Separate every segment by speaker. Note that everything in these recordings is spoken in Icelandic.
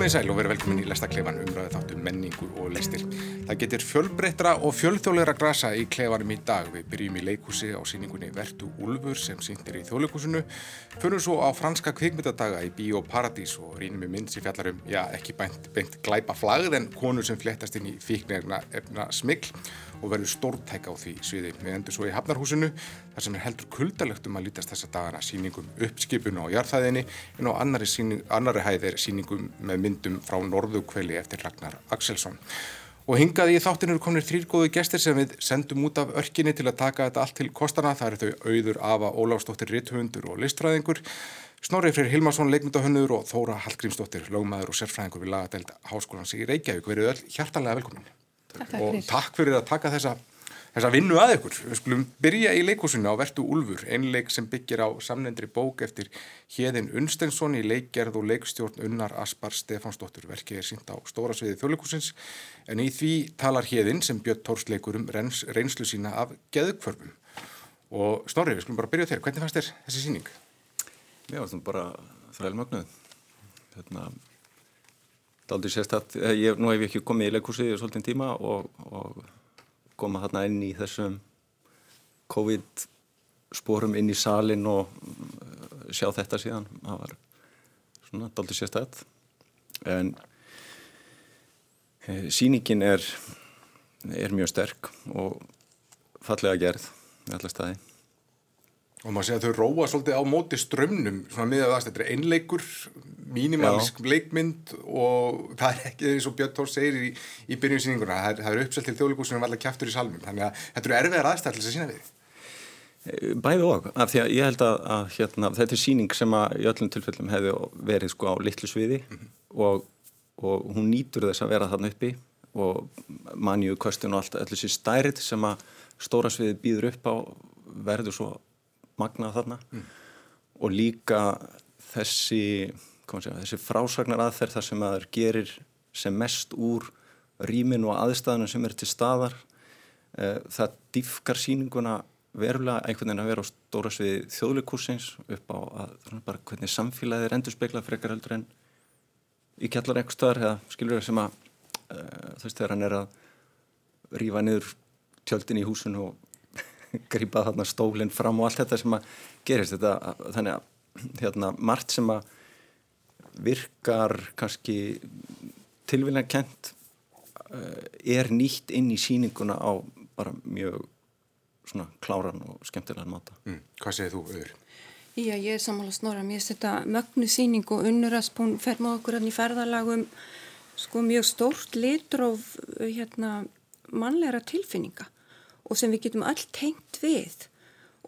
Speaker 1: Komið í sæl og verið velkomin í Lestaklefan umræðu þáttum menningu og listir. Það getur fjölbreyttra og fjölþjóðleira grasa í klefanum í dag. Við byrjum í leikúsi á síningunni Vertu Úlfur sem síndir í þjóðleikúsinu. Förum svo á franska kvikmyndadaga í Bíó Paradís og rínum við mynd sem fjallarum, já ekki beint, beint glæpa flagð en konu sem flettast inn í fíknirna efna smikl og verður stórtæk á því sviði. Við endur svo í Hafnarhúsinu þar sem er heldur kuldalegt um að lítast þessa dagana síningum uppskipun á jarðhæðinni en á annari, síning, annari hæð er síningum með myndum frá Norðugkveli eftir Ragnar Axelsson. Og hingaði í þáttinu eru kominir þrýr góðu gestir sem við sendum út af örkinni til að taka þetta allt til kostana. Það eru þau auður Ava Óláfsdóttir Ritthundur og listfræðingur, Snorri Freyr Hilmarsson leikmyndahönnur og Þóra Hallgrímsdóttir lögmaður og sérfræðingur við lagadelt Háskólands í Reykjavík. Verið öll hjartalega velkomin.
Speaker 2: Takk
Speaker 1: og takk fyrir að taka þessa þess að vinnu að ykkur. Við skulum byrja í leikúsinu á Vertu Úlfur, einleik sem byggir á samnendri bók eftir Hjeðin Unstensson í leikgerð og leikstjórn Unnar Aspar Stefansdóttur. Verkið er sínt á stóra sviði þjóðleikúsins en í því talar Hjeðin sem Björn Tórsleikur um reyns, reynslu sína af geðkvörfum. Og Snorri, við skulum bara byrja þér. Hvernig fannst þér þessi síning?
Speaker 3: Já, það er bara þrælmögnuð. Hérna, daldur sérst að, ég, nú hef ég ekki komið í leikúsi í svolítinn tíma og, og koma þarna inn í þessum COVID spórum inn í salin og uh, sjá þetta síðan. Það var svona daldur sérstætt en e, síningin er er mjög sterk og fallega gerð með alla staði
Speaker 1: Og maður segja að þau róa svolítið á móti strömmnum, svona miðað aðstætt, þetta er einleikur, mínimalísk leikmynd og það er ekki eins og Björn Tórs segir í, í byrjunsýninguna, það, það er uppselt til þjóðlíkusinu sem allar kæftur í salmum, þannig að þetta eru erfiðar þess að sína við.
Speaker 3: Eh, bæði og, af því að ég held að, að hérna, þetta er síning sem að í öllum tilfellum hefði verið sko á litlu sviði mm -hmm. og, og hún nýtur þess að vera þarna uppi og manju, kostun og allt, allir sér stærið sem að stóra sviði býður upp á verður svo magnað þarna mm. og líka þessi, segja, þessi frásagnar aðferð þar sem aður gerir sem mest úr rýmin og aðstæðanum sem er til staðar uh, það diffkar síninguna verulega einhvern veginn að vera á stóra sviði þjóðleikursins upp á að, bara, hvernig samfélagið er endur speklað frekar heldur en í kjallar eitthvað stöðar eða skilur það sem að uh, þú veist þegar hann er að rýfa niður tjöldin í húsun og grípa þarna stólinn fram og allt þetta sem að gerist þetta, þannig að hérna, margt sem að virkar kannski tilvíðanakent uh, er nýtt inn í síninguna á bara mjög svona kláran og skemmtilegan máta.
Speaker 1: Mm. Hvað segir þú öður?
Speaker 2: Já, ég er sammála snorra. Mér þetta mögnu síning og unnuraspún fer með okkur hann í ferðalagum sko mjög stórt litróf hérna mannlegra tilfinninga og sem við getum öll tengt við.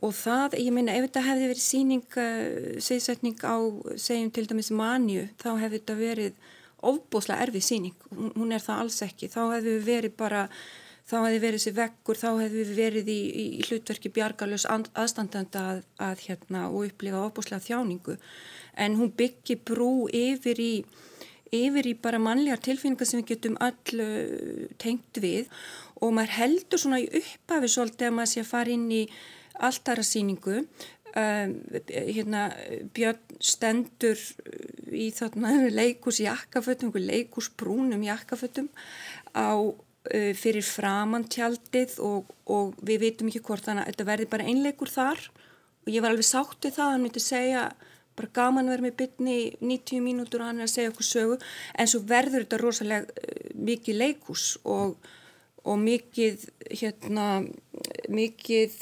Speaker 2: Og það, ég meina, ef þetta hefði verið síning, uh, segsetning á segjum til dæmis manju, þá hefði þetta verið ofbúslega erfið síning, hún, er það alls ekki. Þá hefði við verið bara þá hefði verið þessi vekkur, þá hefði við verið í, í hlutverki bjargalus aðstandanda að, að hérna og upplifa ofbúslega þjáningu, en hún byggi brú yfir í yfir í bara mannlegar tilfinningar sem við getum öll uh, tengt við og maður heldur svona í upphafi svolítið að maður sé að fara inn í alltara síningu um, hérna Björn stendur í þarna leikus jakkafötum, leikus brúnum jakkafötum á uh, fyrir framantjaldið og, og við veitum ekki hvort þannig að þetta verði bara einleikur þar. Og ég var alveg sátt við það að hann myndi segja bara gaman vera með bytni 90 mínútur og hann er að segja okkur sögu. En svo verður þetta rosalega uh, mikið leikus og og mikið hérna mikið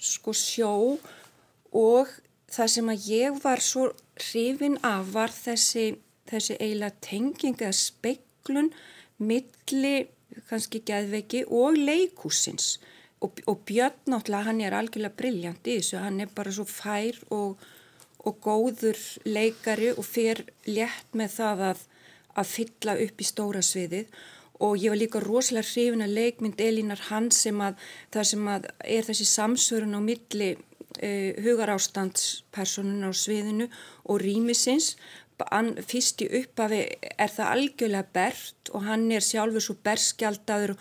Speaker 2: sko sjó. Og það sem að ég var svo hrifin af var þessi þessi eiginlega tenging eða speiklun milli kannski geðveiki og leikúsins og, og Björn náttúrulega hann er algjörlega brilljant í þessu, hann er bara svo fær og, og góður leikari og fer létt með það að, að fylla upp í stóra sviðið og ég var líka rosalega hrifin að leikmynd Elínar Hans sem að það sem að er þessi samsörun á milli uh, hugarástandspersonun á sviðinu og rýmisins. Fyrst í upphafi er það algjörlega bert og hann er sjálfur svo berskjaldadur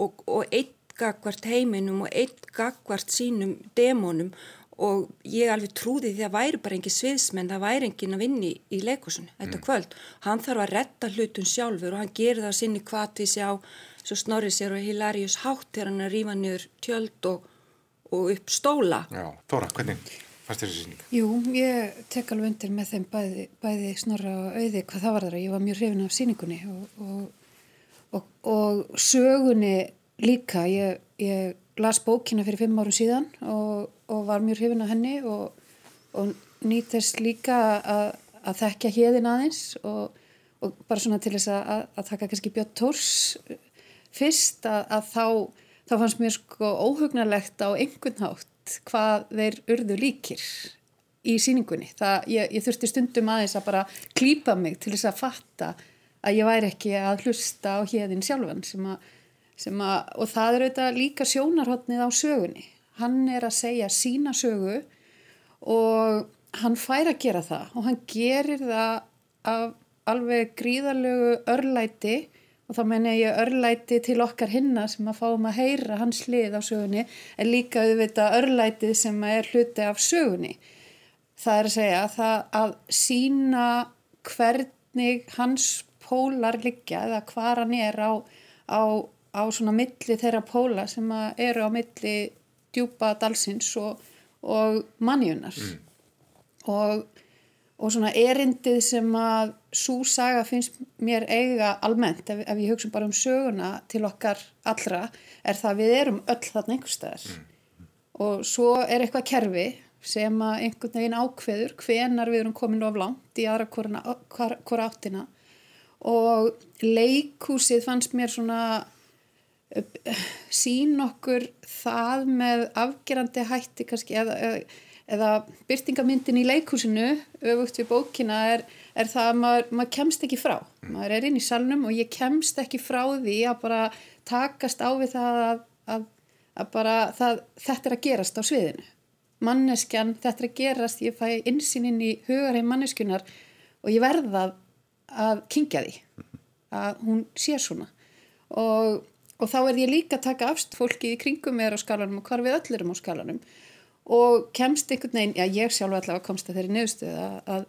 Speaker 2: og, og eitt gagvart heiminum og eitt gagvart sínum demónum og ég alveg trúði því að væri bara engin sviðsmenn, það væri engin að vinni í leikusun þetta mm. kvöld. Hann þarf að retta hlutun sjálfur og hann gerir það sinni kvatið sér á, svo snorrið sér og Hilarius hátt þegar hann er að rífa niður tjöld og, og upp stóla.
Speaker 1: Já, Þóra, hvernig fannst þessi síning?
Speaker 4: Jú, ég tek alveg undir með þeim bæði, bæði snorra og auði hvað það var þar. Ég var mjög hrifin af síningunni og, og, og sögunni líka. Ég, ég las bókina fyrir fimm árum síðan og og var mjög hrifin á henni og, og nýtist líka að, að þekkja hérðin aðeins og, og bara svona til þess að, að taka kannski Björn Tórs fyrst að, að þá, þá fannst mér sko óhugnarlegt á einhvern hátt hvað þeir urðu líkir í síningunni. Það, ég, ég þurfti stundum aðeins að bara klýpa mig til þess að fatta að ég væri ekki að hlusta á hérðin sjálfan sem að, sem og það er auðvitað líka sjónarhóttnið á sögunni hann er að segja sína sögu og hann fær að gera það og hann gerir það af alveg gríðarlegu örlæti og þá menn ég örlæti til okkar hinna sem að fáum að heyra hans lið á sögunni en líka auðvitað örlætið sem er hluti af sögunni. Það er að segja það að sína hvernig hans pólar liggja eða hvað hann er á, á, á svona milli þeirra póla sem eru á milli djúpa dalsins og, og mannjunar mm. og, og svona erindið sem að svo saga finnst mér eiga almennt ef, ef ég hugsa bara um söguna til okkar allra er það að við erum öll þarna einhverstaðar mm. og svo er eitthvað kerfi sem að einhvern veginn ákveður hvenar við erum komin of langt í aðra hvora áttina og leikúsið fannst mér svona sín okkur það með afgerandi hætti kannski eða, eða, byrtingamyndin í leikúsinu öfugt við bókina er, er það að maður, maður kemst ekki frá. Mm. maður er inn í salnum og ég kemst ekki frá því að bara takast á við það að, að, að bara það, þetta er að gerast á sviðinu. Manneskjan, þetta er að gerast ég fæ insýnin í hugarheim manneskunar og ég verða að kingja því að hún sé svona. Og og þá er ég líka að taka afst fólki í kringum mér á skalanum og hvar við öll erum á skalanum og kemst einhvern veginn, já ég sjálf allavega komst að þeirri nefnstuð að,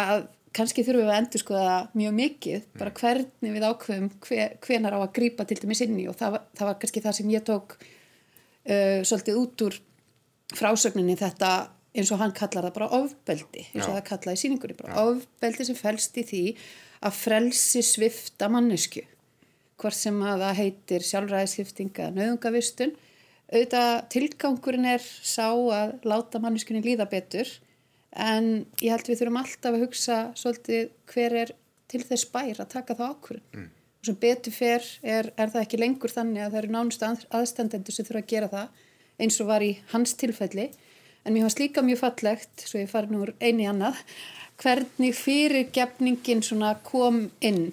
Speaker 4: að kannski þurfum við að endur skoða mjög mikið bara hvernig við ákveðum hver, hvenar á að grýpa til dæmis inni og það, það var kannski það sem ég tók uh, svolítið út úr frásögninni þetta eins og hann kallar það bara ofbeldi eins og Já. það kallaði síningunni bara Já. ofbeldi sem fælst í því að frelsi svifta mannesku hvort sem að það heitir sjálfræðisskiptinga nöðungavistun auðvitað tilgangurinn er sá að láta manneskunni líða betur en ég held við þurfum alltaf að hugsa svolítið hver er til þess bær að taka það ákvörðun. Mm. og sem betur fer er, er það ekki lengur þannig að það eru nánustu aðstendendur sem þurfa að gera það eins og var í hans tilfelli. En mér fannst líka mjög fallegt svo ég fari nú eini annað hvernig fyrir gefningin kom inn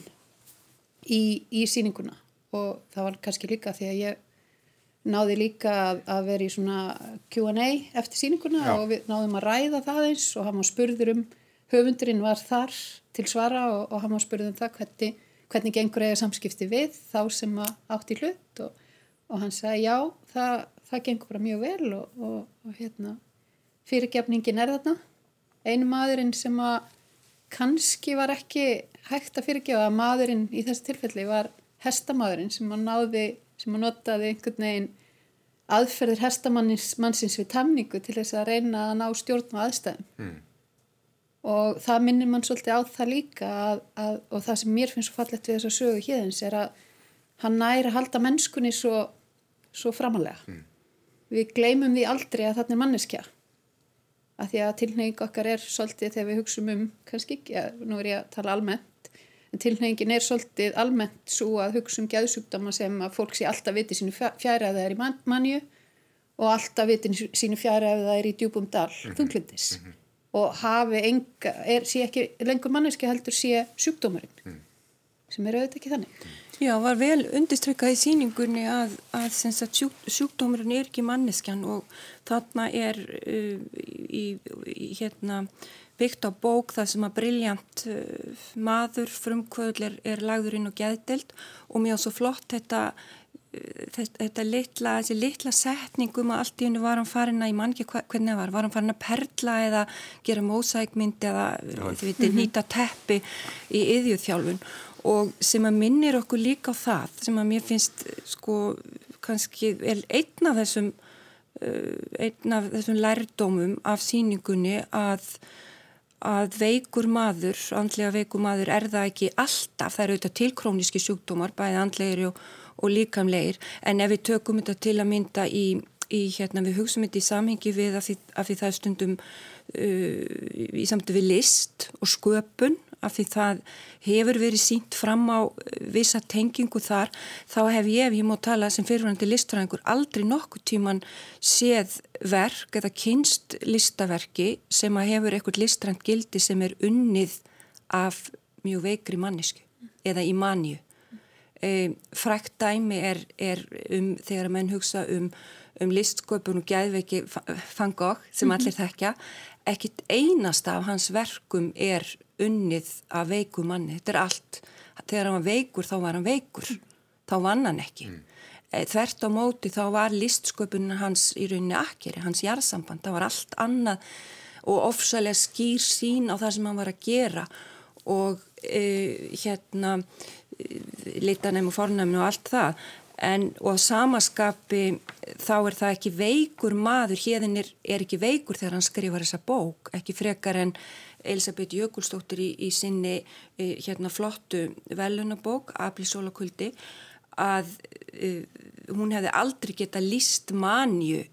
Speaker 4: í, í síninguna og það var kannski líka því að ég náði líka að, að vera í svona Q&A eftir síninguna Já. og við náðum að ræða það eins og hann var spurður um höfundurinn var þar til svara og, og hann var spurður um það hvernig, hvernig gengur eiga samskipti við þá sem átt í hlut og, og hann sagði já, það, það gengur bara mjög vel og, og hérna, fyrirgefningin er þarna einu maðurinn sem að kannski var ekki hægt að fyrirgefa að maðurinn í þessu tilfelli var hestamadurinn sem hann náði, sem hann notaði einhvern veginn aðferðir hestamannsins við temningu til þess að reyna að ná stjórn og aðstæðum mm. og það minnir mann svolítið á það líka að, að, og það sem mér finnst svo fallett við þess að sögu híðins er að hann næri að halda mennskunni svo, svo framalega mm. við gleymum því aldrei að það er manneskja að því að tilneying okkar er svolítið þegar við hugsaum um, kannski ekki, ja, nú er ég að tala almennt, en tilneyingin er svolítið almennt svo að hugsa um geðsugdama sem að fólk sé alltaf viti sínu fjæri að það er í man, manju og alltaf viti sínu fjæri að það er í djúbum dal, -hmm. þunglindis mm -hmm. og hafi enga, er, sé ekki lengur manneski heldur sé sjúkdómarinn mm sem er auðvitað ekki þannig.
Speaker 2: Já, var vel undirstrykkað í síningunni að, að sjúk, sjúkdómarinn er ekki manneskjan og þarna er uh, í, í hérna byggt á bók það sem að brilljant uh, maður frumkvöðl er, er lagður inn og geðdelt og mjög svo flott þetta þetta litla, þessi litla setningum að allt í hennu var hann farin að, ég man ekki hvernig það var, var hann farin að perla eða gera mósækmynd eða þið veitir nýta teppi í yðjúþjálfun og sem að minnir okkur líka á það sem að mér finnst sko kannski einn af þessum uh, einn af þessum lærdómum af síningunni að að veikur maður, andlega veikur maður er það ekki alltaf, það eru auðvitað tilkróniski sjúkdómar, bæði andlegir og og líkamleir en ef við tökum þetta til að mynda í, í hérna við hugsaum þetta í samhengi við að því, að því það er stundum uh, í samtu við list og sköpun af því það hefur verið sínt fram á vissa tengingu þar þá hef ég, ef ég má tala sem fyrirvændi listfræðingur, aldrei nokkuð tíman séð verk eða kynst listaverki sem að hefur eitthvað listrænt gildi sem er unnið af mjög veikri mannisku eða í manju e, frækt dæmi er, er um þegar að menn hugsa um, um listsköpun og gæðveiki fangok sem mhm. allir þekkja. Ekkit einasta af hans verkum er unnið af veiku manni. Þetta er allt, þegar hann var veikur þá var hann veikur, þá vann hann ekki. Mm. e, þvert á móti þá var listsköpun hans í rauninni akkeri hans jarðsamband, það var allt annað og ofsalega skýr sín á það sem hann var að gera. Og e, hérna litanæm og fornæmni og allt það en og samaskapi þá er það ekki veikur maður, hérðin er, er ekki veikur þegar hann skrifar þessa bók, ekki frekar en Elisabeth Jökulstóttir í, í sinni í, hérna flottu velunabók, Ablisólakuldi að uh, hún hefði aldrei geta líst manju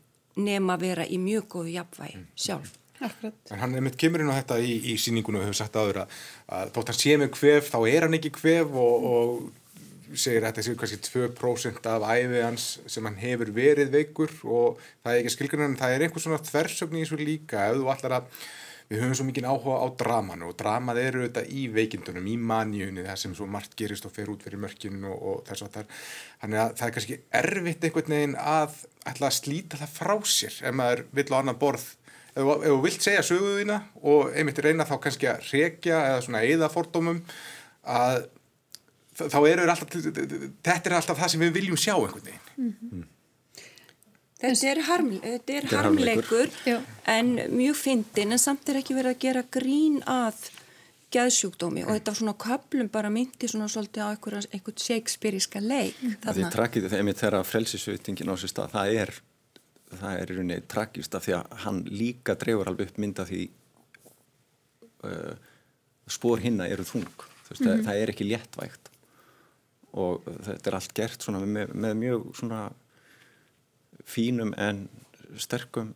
Speaker 2: nema að vera í mjög góðu jafnvægi sjálf.
Speaker 1: Akkurat. En hann er mitt kemurinn á þetta í, í síningunum og hefur sagt aður að, að þótt hann sé með kvef þá er hann ekki kvef og, og segir að þetta séu kannski 2% af æfið hans sem hann hefur verið veikur og það er ekki skilgjörnum en það er einhvers svona þversögn í þessu líka. Ef þú allar að við höfum svo mikið áhuga á dramanu og dramað eru þetta í veikindunum, í manjunni það sem svo margt gerist og fer út fyrir mörkinu og, og þess að það er þannig að það er kannski erfitt einhvern veginn að, að slíta það frá sér ef maður vill á annan borð ef þú vilt segja söguðina og einmitt reyna þá kannski að rekja eða svona eða fordómum að þá eru alltaf þetta er alltaf það sem við viljum sjá einhvern veginn. Mm -hmm.
Speaker 2: Þetta er, harm, þetta er harmleikur. en mjög fyndin en samt er ekki verið að gera grín að gæðsjúkdómi og þetta svona köplum bara myndi svona svolítið á einhvern Shakespeareíska leik
Speaker 3: Það er trakið þegar frelsisveitingin á sér stað, það er það er í rauninni tragist af því að hann líka dreifur alveg upp mynda því uh, spór hinna eru þung veist, mm -hmm. það, það er ekki léttvægt og þetta er allt gert með, með mjög svona fínum en sterkum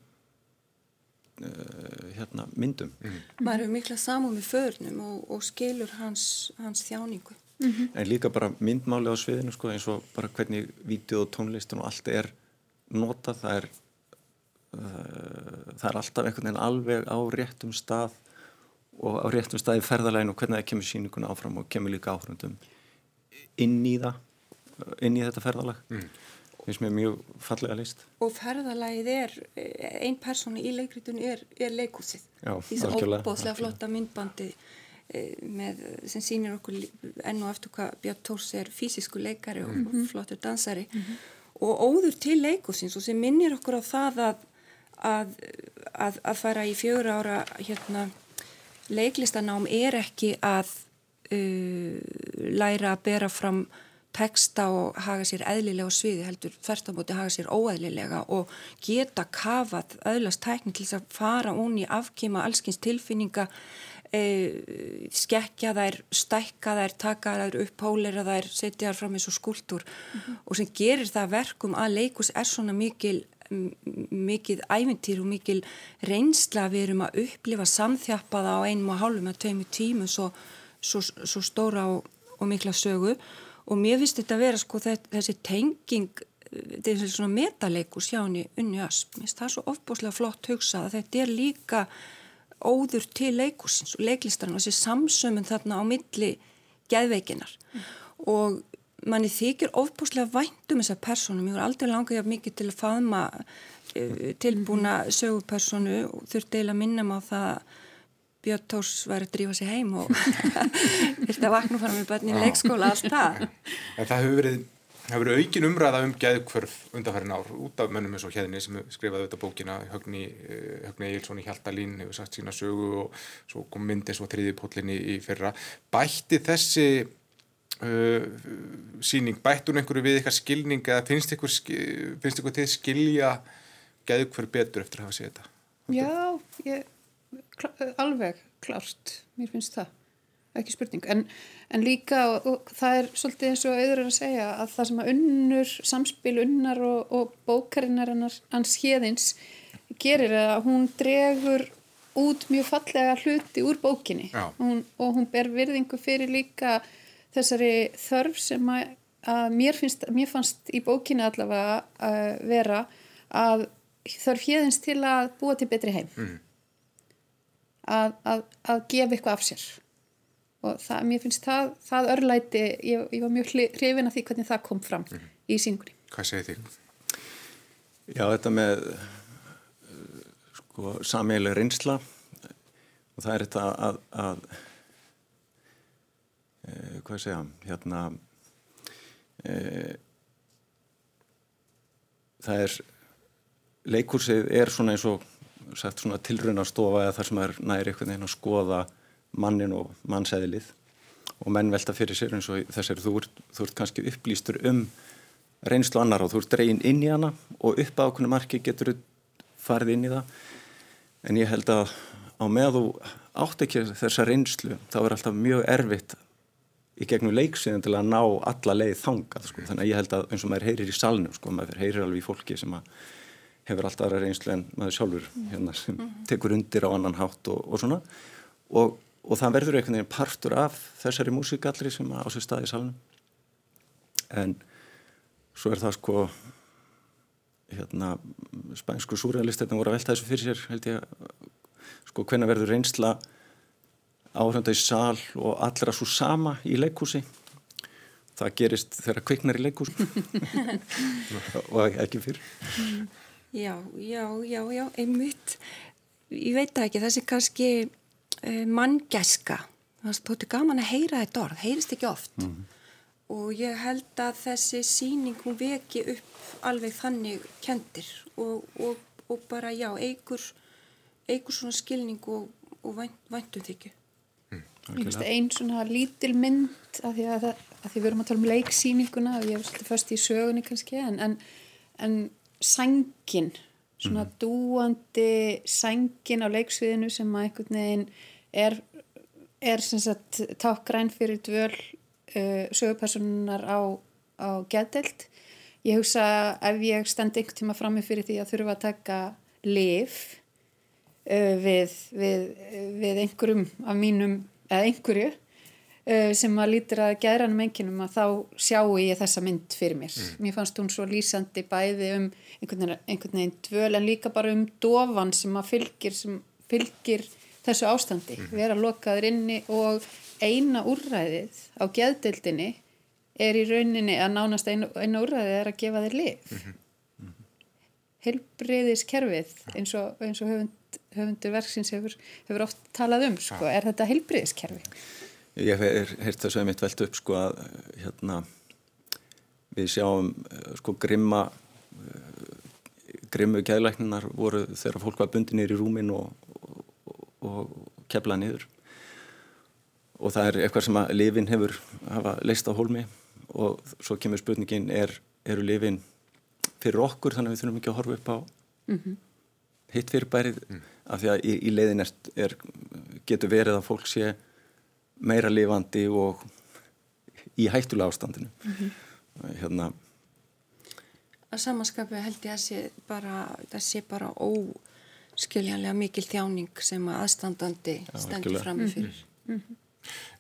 Speaker 3: uh, hérna, myndum mm -hmm.
Speaker 2: maður hefur mikla samum með förnum og, og skilur hans, hans þjáningu
Speaker 3: mm -hmm. en líka bara myndmáli á sviðinu sko, eins og bara hvernig vídeo og tónlistin og allt er notað, það er það er alltaf einhvern veginn alveg á réttum stað og á réttum stað í ferðalæginu og hvernig það kemur síninguna áfram og kemur líka áhrundum inn í það inn í þetta ferðalag mm. sem er mjög fallega leist
Speaker 2: og ferðalægið er einn persónu í leikritun er, er leikúsið
Speaker 3: því
Speaker 2: sem óbóðslega flotta myndbandi með, sem sýnir okkur enn og eftir hvað Björn Tórs er fysisku leikari og mm -hmm. flottur dansari mm -hmm. og óður til leikúsins og sem minnir okkur á það að að, að, að fara í fjögur ára hérna, leiklistanám er ekki að uh, læra að bera fram teksta og haga sér eðlilega á sviði heldur þverstamóti haga sér óeðlilega og geta kafað öðlast tækni til þess að fara ún í afkýma allskynst tilfinninga e, skekja þær, stækka þær taka þær upp, pólera þær setja þær fram eins og skúltur mm -hmm. og sem gerir það verkum að leikus er svona mikil mikið ævintýr og mikil reynsla við erum að upplifa samþjappaða á einum og hálfum að tveimu tímu svo, svo, svo stóra og, og mikla sögu. Og mér finnst þetta að vera sko þessi tenging þessi svona metaleikus hjá henni unni ösp, mér finnst það svo ofbúslega flott hugsað að þetta er líka óður til leikusins og leiklistarinn og þessi samsömmun þarna á milli geðveikinar mm. og manni þykir ofbúslega væntum þessar personum, ég voru aldrei langað mikið til að faðma uh, tilbúna mhm. sögupersonu og þurfti eiginlega að minna á það Björn Tórs var að drífa sig heim og að vakna fara með börnin í leikskóla, allt það
Speaker 1: En það hefur verið verið aukin umræða um geðkvörf undanfærin ár út af mönnum eins og hérni sem skrifaði auðvitað bókina Högni, eh, Högni Eilsson í Hjaltalín hefur sagt sína sögu og svo kom myndis og þriði póllinni í fyrra. Bætti þessi uh, síning, bætti hún einhverju við eitthvað skilning eða finnst ykkur, finnst ykkur til skilja geðkvörf betur eftir að hafa séð þetta?
Speaker 4: Já, ég, kl alveg klárt, mér finnst það. Ekki spurning, en, en líka og, og það er svolítið eins og auður að segja að það sem að unnur, samspil unnar og, og bókarinnar hans hérðins gerir að hún dregur út mjög fallega hluti úr bókinni. Hún, og hún ber virðingu fyrir líka þessari þörf sem að, að mér, finnst, mér fannst í bókinni allavega að vera að þörf hérðins til að búa til betri heim mm. að, að, að gefa eitthvað af sér og það, mér finnst það, það örlæti, ég, ég var mjög hrifin af því hvernig það kom fram mm í síningunni.
Speaker 1: Hvað segir þig?
Speaker 3: Já, þetta með sko, sameileg reynsla og það er þetta að, að e, hvað segja, hérna e, það er leikursið er svona eins og sagt svona tilraunastofa eða þar sem er næri einhvern veginn að skoða mannin og mannsæðilið og menn velta fyrir sér eins og þessari þú þú ert kannski upplýstur um reynslu annar og þú ert dregin inn í hana og upp á okkur marki getur þú farið inn í það. En ég held að á með þú átt ekki þessa reynslu þá er alltaf mjög erfitt í gegnum leiksíðan til að ná alla leið þangað sko. þannig að ég held að eins og maður heyrir í salnum sko, maður heyrir alveg í fólki sem hefur alltaf aðra reynslu en maður sjálfur hérna, sem tekur undir á annan hátt og, og svona. Og og það verður einhvern veginn partur af þessari músikallri sem á sér stað í salunum en svo er það sko hérna spænsku súrealistetnum voru að velta þessu fyrir sér held ég sko hvenna verður reynsla áhrönda í sal og allra svo sama í leikhúsi. Það gerist þegar kviknar í leikhús og ekki fyrr.
Speaker 2: Já, já, já, já, einmitt. Ég veit ekki, þessi kannski uh, manngæska. Það stótti gaman að heyra þetta orð heyrist ekki oft. Mm -hmm. og ég held að þessi síning hún veki upp alveg þannig kendir og, og, og bara já, eigur eigur svona skilning og, og vænt, væntum þykju
Speaker 4: Einn svona lítil mynd að því að, að því við erum að tala um leiksýninguna og ég er svolítið först í sögunni kannski en, en, en sængin svona mm. dúandi sængin á leiksviðinu sem að einhvern veginn er, er sagt, tákgræn fyrir dvöl uh, sögupersonunar á, á gæðdelt. Ég hugsa ef ég stend einhvern tíma fram með fyrir því að þurfa að taka liv uh, við, við, við einhverjum af mínum, eða einhverju uh, sem að lítir að gæðranum enginum að þá sjáu ég þessa mynd fyrir mér. Mm. Mér fannst hún svo lýsandi bæði um einhvern veginn dvöl en líka bara um dofan sem að fylgir, sem fylgir þessu ástandi, mm vera lokaður inni og eina úrræðið á geðdildinni er í rauninni að nánast eina, eina úrræðið er að gefa þér lif mm -hmm. Heilbriðiskerfið eins og, eins og höfund, höfundur verksins hefur, hefur oft talað um sko. er þetta heilbriðiskerfi?
Speaker 3: Ég hef heirt þess að mitt velt upp sko að hérna, við sjáum sko grimma grimmu gæðlækninar voru þegar fólk var bundið nýri í rúmin og, og kepla niður og það er eitthvað sem að lifin hefur hafa leist á hólmi og svo kemur spurningin er, eru lifin fyrir okkur þannig að við þurfum ekki að horfa upp á mm -hmm. hitt fyrir bærið mm. af því að í, í leiðin er, er, getur verið að fólk sé meira lifandi og í hættulega ástandinu mm -hmm. hérna
Speaker 2: að samanskapu held ég að sé bara, það sé bara ó skiljanlega mikil þjáning sem að aðstandandi stendur fram með fyrir. Mm -hmm.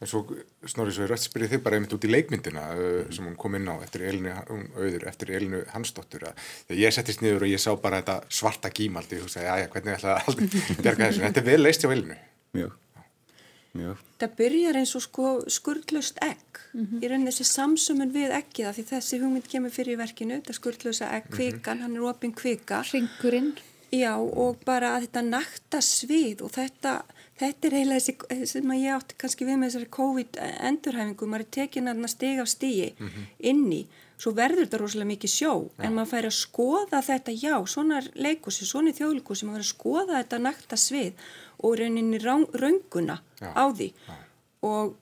Speaker 1: En svo snorrið svo er rætt spyrðið þið bara einmitt út í leikmyndina mm -hmm. sem hún kom inn á eftir Elinu, auður, eftir Elinu Hansdóttur. Þegar ég settist niður og ég sá bara þetta svarta gímaldi og sagði, já, hvernig ætlaði að aldrei berga þessu. Þetta er vel leist hjá Elinu.
Speaker 3: Mjög. Mjög.
Speaker 2: Það byrjar eins og sko skurðlust egg. Mm -hmm. Ég reynir þessi samsumun við eggið af því þessi hugmynd kemur fyrir í verkinu, þetta skurðlusa egg, mhm. kvikan, hann er opinn kvika.
Speaker 4: Ringurinn.
Speaker 2: Já og bara að þetta nakta svið og þetta, þetta er eiginlega þessi sem að ég átti kannski við með þessari COVID endurhæfingu, maður er tekin að stiga af stíi mm -hmm. inni svo verður þetta rosalega mikið sjó já. en maður fær að skoða þetta já, svona leikúsi, svona þjóðleikúsi maður fær að skoða þetta nakta svið og rauninni raunguna já. á því og,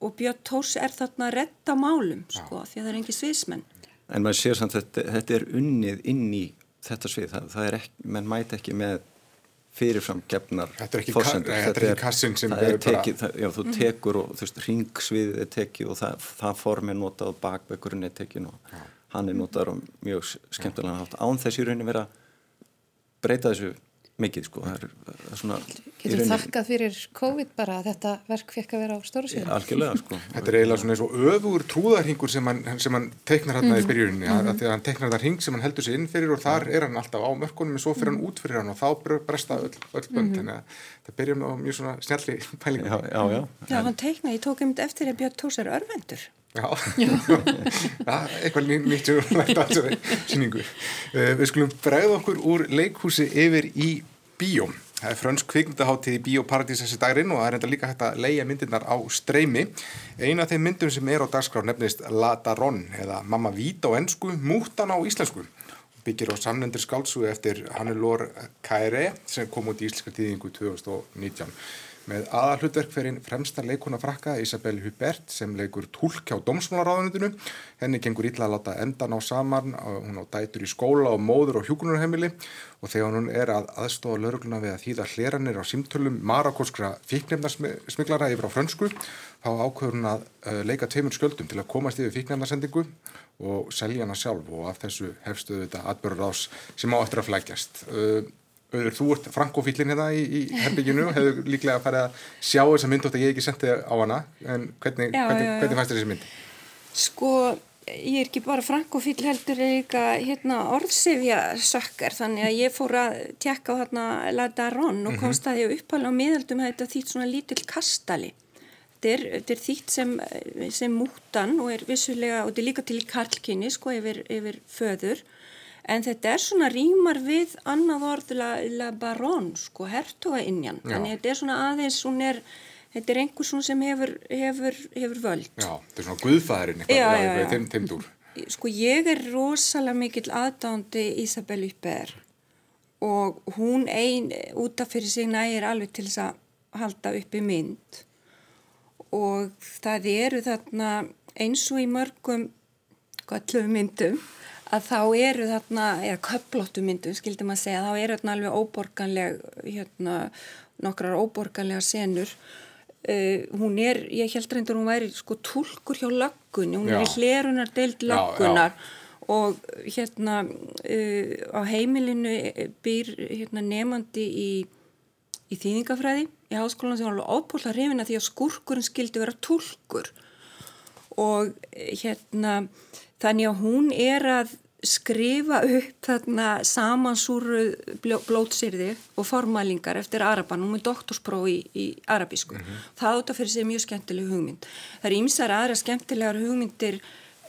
Speaker 2: og Björn Tórs er þarna að retta málum sko, því að það er engi sviðsmenn
Speaker 3: En maður sér samt að þetta, þetta er unnið inn í þetta svið, það, það er ekki, mann mæti ekki með fyrirfram gefnar
Speaker 1: Þetta er ekki, fórsendur. Þetta er ekki kassin sem
Speaker 3: er tekið, bara... það, Já, þú mm. tekur og þú veist, ringsviðið er tekið og það, það form er notað og bakveikurinn er tekið og já. hann er notað og mjög skemmtilega hátt án þess í rauninni vera breyta þessu mikið sko. Það er, það er svona
Speaker 4: Getur þakkað fyrir COVID bara að þetta verk fekk að vera á stóru síðan
Speaker 3: Algjörlega sko.
Speaker 1: Þetta er eiginlega svona eins og öfugur trúðarhingur sem hann, sem hann teiknar hérna mm -hmm. í byrjuninni. Mm -hmm. að hann teiknar það hring sem hann heldur sig inn fyrir og þar er hann alltaf á mörkunum en svo fyrir hann út fyrir hann og þá bresta öll, öll bönd. Mm -hmm. þannig að það byrjum á mjög svona snjalli pælingu.
Speaker 3: Já, já, já.
Speaker 2: Já, hann teiknaði, ég tók einmitt eftir að Björn Tós er örvendur
Speaker 1: Já, eitthvað nýtt sem við lært á þessari síningu. Uh, við skulum bregða okkur úr leikhúsi yfir í bíóm. Það er frönsk kvikmyndaháttíð í Bíóparadís þessi daginn og það er enda líka hægt að leia myndirnar á streymi. Eina af þeim myndum sem er á dagskrá nefnist La Daronne eða Mamma Víta á ennsku, Mútan á íslensku. Byggir á samlendir skálsugu eftir Hannelore Kaire sem kom út í Íslenska tíðingu 2019 með aðalhutverk fyrir fremsta leikona frakka Isabel Hubert sem leikur tólk hjá Dómsmálaráðunitinu. Henni gengur illa að láta endan á saman, hún á dætur í skóla og móður og hjúkunarheimili og þegar hún er að aðstofa laurugluna við að þýða hleranir á símtölum marakóskra fíknefnarsmiglara yfir á frönsku, þá ákveður hún að uh, leika tveimur skjöldum til að komast yfir fíknefnarsendingu og selja hana sjálf og af þessu hefstuðu þetta atbörður ás sem á eftir að flækjast. Auður, þú ert frankofílin hérna í, í herbygginu hefur líklega farið að sjá þessa mynd og þetta ég ekki sendið á hana en hvernig, já, hvernig, já, já. hvernig fannst þér þessi mynd?
Speaker 2: Sko, ég er ekki bara frankofíl heldur er líka hérna, orðsifja sökkar þannig að ég fór að tjekka á hérna La Daronne og mhm. komst að ég uppálega á miðaldum að þetta þýtt svona lítill kastali þetta er, þetta er þýtt sem, sem mútan og er vissulega og þetta er líka til karlkynni sko yfir, yfir föður en þetta er svona rýmar við annað orðulega barón sko, hertoga innjan, þannig þetta er svona aðeins, hún er þetta er einhvers sem hefur, hefur, hefur völd.
Speaker 1: Já, þetta er svona guðfæðurinn eitthvað, þeim, þeim dúr.
Speaker 2: Sko ég er rosalega mikill aðdándi Isabel Ypper og hún einn út af fyrir sig nægir alveg til þess að halda upp í mynd. Og það eru þarna eins og í mörgum myndum að þá eru þarna, eða köplóttu myndum skildum að segja, þá eru þarna alveg óborganleg, hérna nokkrar óborganlega senur uh, hún er, ég held reyndur hún væri sko tólkur hjá löggunni hún já. er hlerunar deild já. og hérna uh, á heimilinu býr hérna nefandi í í þýðingafræði í háskólan sem var alveg óbúrla hrifina því að skurkurinn skildi vera tólkur og hérna Þannig að hún er að skrifa upp þarna samansúru blótsýrði og formælingar eftir Araban, hún er doktorspróf í, í arabísku. Mm -hmm. Það átt að fyrir sig mjög skemmtileg hugmynd. Það er ímsar aðra skemmtilegar hugmyndir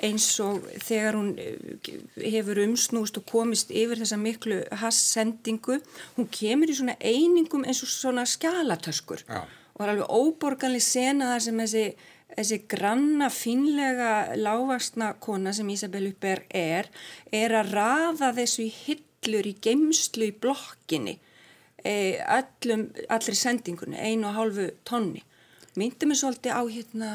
Speaker 2: eins og þegar hún eh, hefur umsnúst og komist yfir þessa miklu hassendingu, hún kemur í svona einingum eins og svona skjálatöskur ja. og það er alveg óborganlega sena þar sem þessi þessi granna, finlega, lágvaksna kona sem Isabel Upper er, er að rafa þessu í hillur, í geimslu í blokkinni, e, allum, allri sendingunni, einu og hálfu tonni. Myndi mér svolítið á hérna,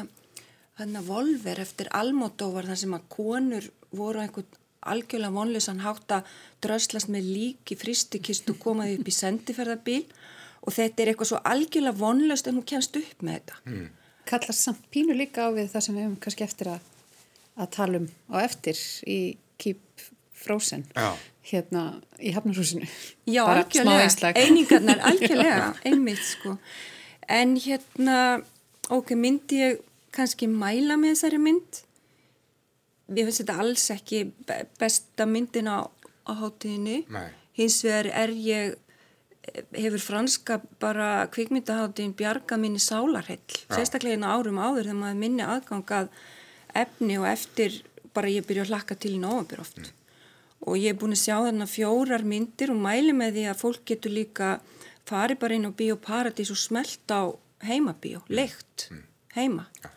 Speaker 2: hérna volver eftir Almodóvar þar sem að konur voru einhvern algjörlega vonleysan hátt að dröslast með lík í fristikist og komaði upp í sendiferðarbíl og þetta er eitthvað svo algjörlega vonleyst en hún kemst upp með þetta. Mm
Speaker 4: kallast samt pínu líka á við það sem við hefum kannski eftir að, að tala um á eftir í Keep Frozen Já. hérna í Hafnarhúsinu.
Speaker 2: Já, Bara algjörlega, einingarnar algjörlega, einmitt sko. En hérna, ok, myndi ég kannski mæla með þessari mynd? Ég finnst þetta alls ekki besta myndin á, á hátíðinu hins vegar er ég hefur franska bara kvikmyndaháttin bjarga minni sálarhell sérstaklega inn á árum áður þegar maður minni aðgangað efni og eftir bara ég byrja að hlakka til í nógambur oft mm. og ég er búin að sjá þarna fjórar myndir og mæli með því að fólk getur líka farið bara inn á Bíóparadís og smelt á heimabíó, leikt mm. heima ja.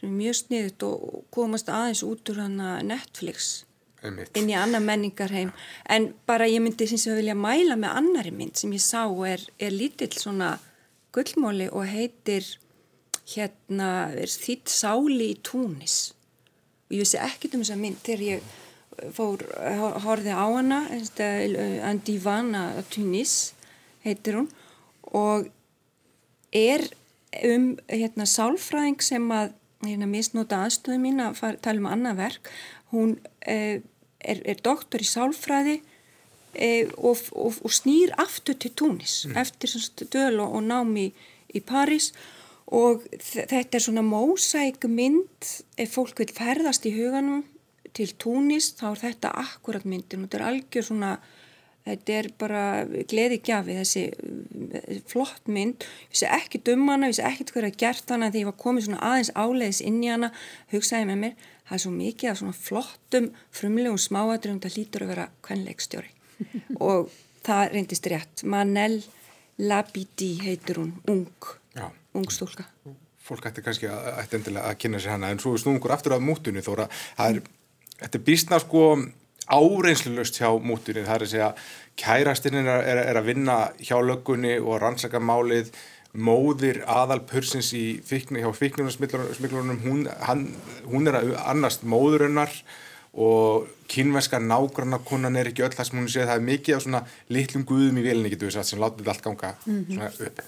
Speaker 2: sem er mjög sniðut og komast aðeins út úr hana Netflix. Inn í annar menningarheim. En bara ég myndi sem ég vilja mæla með annari mynd sem ég sá er, er lítill svona gullmóli og heitir hérna þitt sáli í túnis. Og ég vissi ekkert um þessa mynd þegar ég fór, horfið á hana Andivana Tunis heitir hún. Og er um hérna sálfræðing sem að hérna misnóta aðstöðu mín að tala um annað verk. Hún eh, er, er doktor í sálfræði eh, og, og, og snýr aftur til Túnis mm. eftir döl og, og námi í, í París og þetta er svona mósæk mynd ef fólk vil ferðast í huganum til Túnis þá er þetta akkurat myndin og þetta er algjör svona þetta er bara gleði gjafi þessi flott mynd. Ég vissi ekki um hana, ég vissi ekkert hverja gert hana þegar ég var komið svona aðeins áleiðis inn í hana hugsaði með mér, það er svo mikið af svona flottum, frumlegum smáadröfum það lítur að vera kvenleikstjóri. Og það reyndist rétt. Manel Labidi heitur hún ung, Já. ung stúlka.
Speaker 1: Fólk ætti kannski að, ætti endilega að kynna sér hana en svo snúðum okkur aftur af mútunni þóra, það er, þetta er býstna sko áreinslulegst hjá mútunni, það er að segja kærastinn er, er, er að vinna hjá löggunni og rannsaka málið. Móðir aðalpursins í fíkni, hjá fíknunarsmiklunum hún, hún er að annast móðurinnar og kynverska nágrannakonan er ekki öll það sem hún sé það er mikið af svona litlum guðum í velinni getur við satt sem látið allt ganga. Mm -hmm. svona upp.